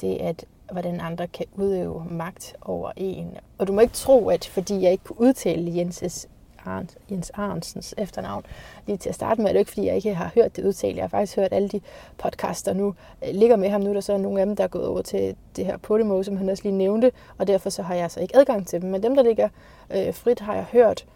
det at hvordan andre kan udøve magt over en. Og du må ikke tro, at fordi jeg ikke kunne udtale Jenses Arns, Jens Arnsens efternavn lige til at starte med. Det er ikke, fordi jeg ikke har hørt det udtale. Jeg har faktisk hørt alle de podcasts, der nu øh, ligger med ham. Nu er der så nogle af dem, der er gået over til det her Podimo, som han også lige nævnte, og derfor så har jeg så ikke adgang til dem. Men dem, der ligger øh, frit, har jeg hørt.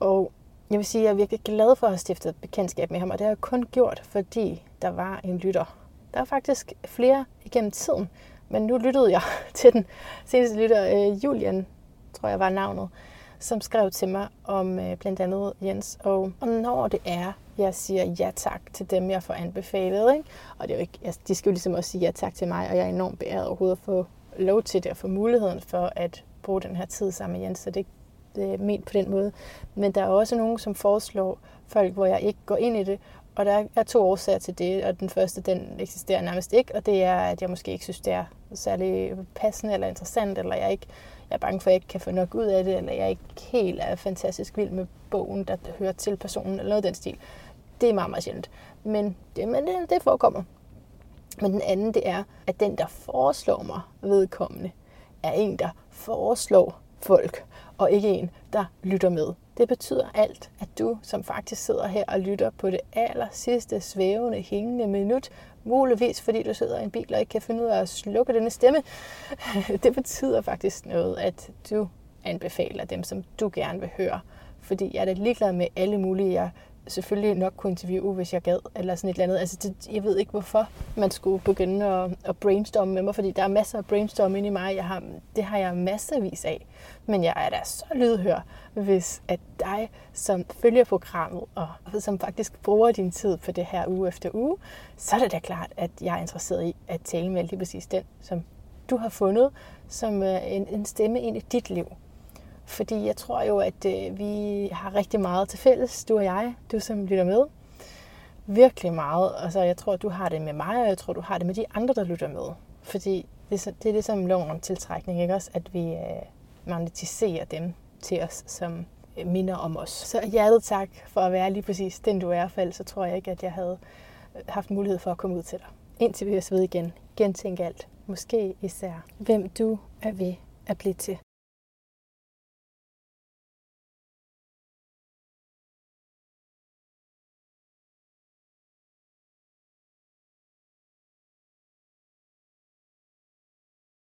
Og jeg vil sige, at jeg er virkelig glad for at have stiftet bekendtskab med ham, og det har jeg kun gjort, fordi der var en lytter. Der er faktisk flere igennem tiden, men nu lyttede jeg til den seneste lytter, øh, Julian, tror jeg var navnet, som skrev til mig om øh, blandt andet Jens. Og, og når det er, jeg siger ja tak til dem, jeg får anbefalet, ikke? og det er jo ikke, altså, de skal jo ligesom også sige ja tak til mig, og jeg er enormt beæret overhovedet at få lov til det, og få muligheden for at bruge den her tid sammen med Jens, så det, det ment på den måde. Men der er også nogen, som foreslår folk, hvor jeg ikke går ind i det, og der er to årsager til det, og den første, den eksisterer nærmest ikke, og det er, at jeg måske ikke synes, det er særlig passende eller interessant, eller jeg ikke jeg er bange for, at jeg ikke kan få nok ud af det, eller jeg er ikke helt er fantastisk vild med bogen, der hører til personen, eller noget af den stil. Det er meget, meget sjældent. Men det, men det, det forekommer. Men den anden, det er, at den, der foreslår mig vedkommende, er en, der foreslår folk, og ikke en, der lytter med. Det betyder alt, at du, som faktisk sidder her og lytter på det aller sidste svævende, hængende minut, muligvis fordi du sidder i en bil og ikke kan finde ud af at slukke denne stemme, det betyder faktisk noget, at du anbefaler dem, som du gerne vil høre. Fordi jeg er da ligeglad med alle mulige, jeg selvfølgelig nok kunne interviewe, hvis jeg gad, eller sådan et eller andet. Altså, det, jeg ved ikke, hvorfor man skulle begynde at, at brainstorme med mig, fordi der er masser af brainstorm inde i mig. Jeg har, det har jeg masservis af. Men jeg er da så lydhør, hvis at dig, som følger programmet, og som faktisk bruger din tid på det her uge efter uge, så er det da klart, at jeg er interesseret i at tale med lige præcis den, som du har fundet som øh, en, en stemme ind i dit liv. Fordi jeg tror jo, at øh, vi har rigtig meget til fælles, du og jeg, du som lytter med. Virkelig meget. Altså, jeg tror, du har det med mig, og jeg tror, du har det med de andre, der lytter med. Fordi det er, det er ligesom loven om tiltrækning, ikke også? At vi øh, magnetiserer dem til os, som øh, minder om os. Så hjertet tak for at være lige præcis den, du er. For ellers så tror jeg ikke, at jeg havde øh, haft mulighed for at komme ud til dig. Indtil vi høres ved igen. Gentænk alt. Måske især, hvem du er ved at blive til.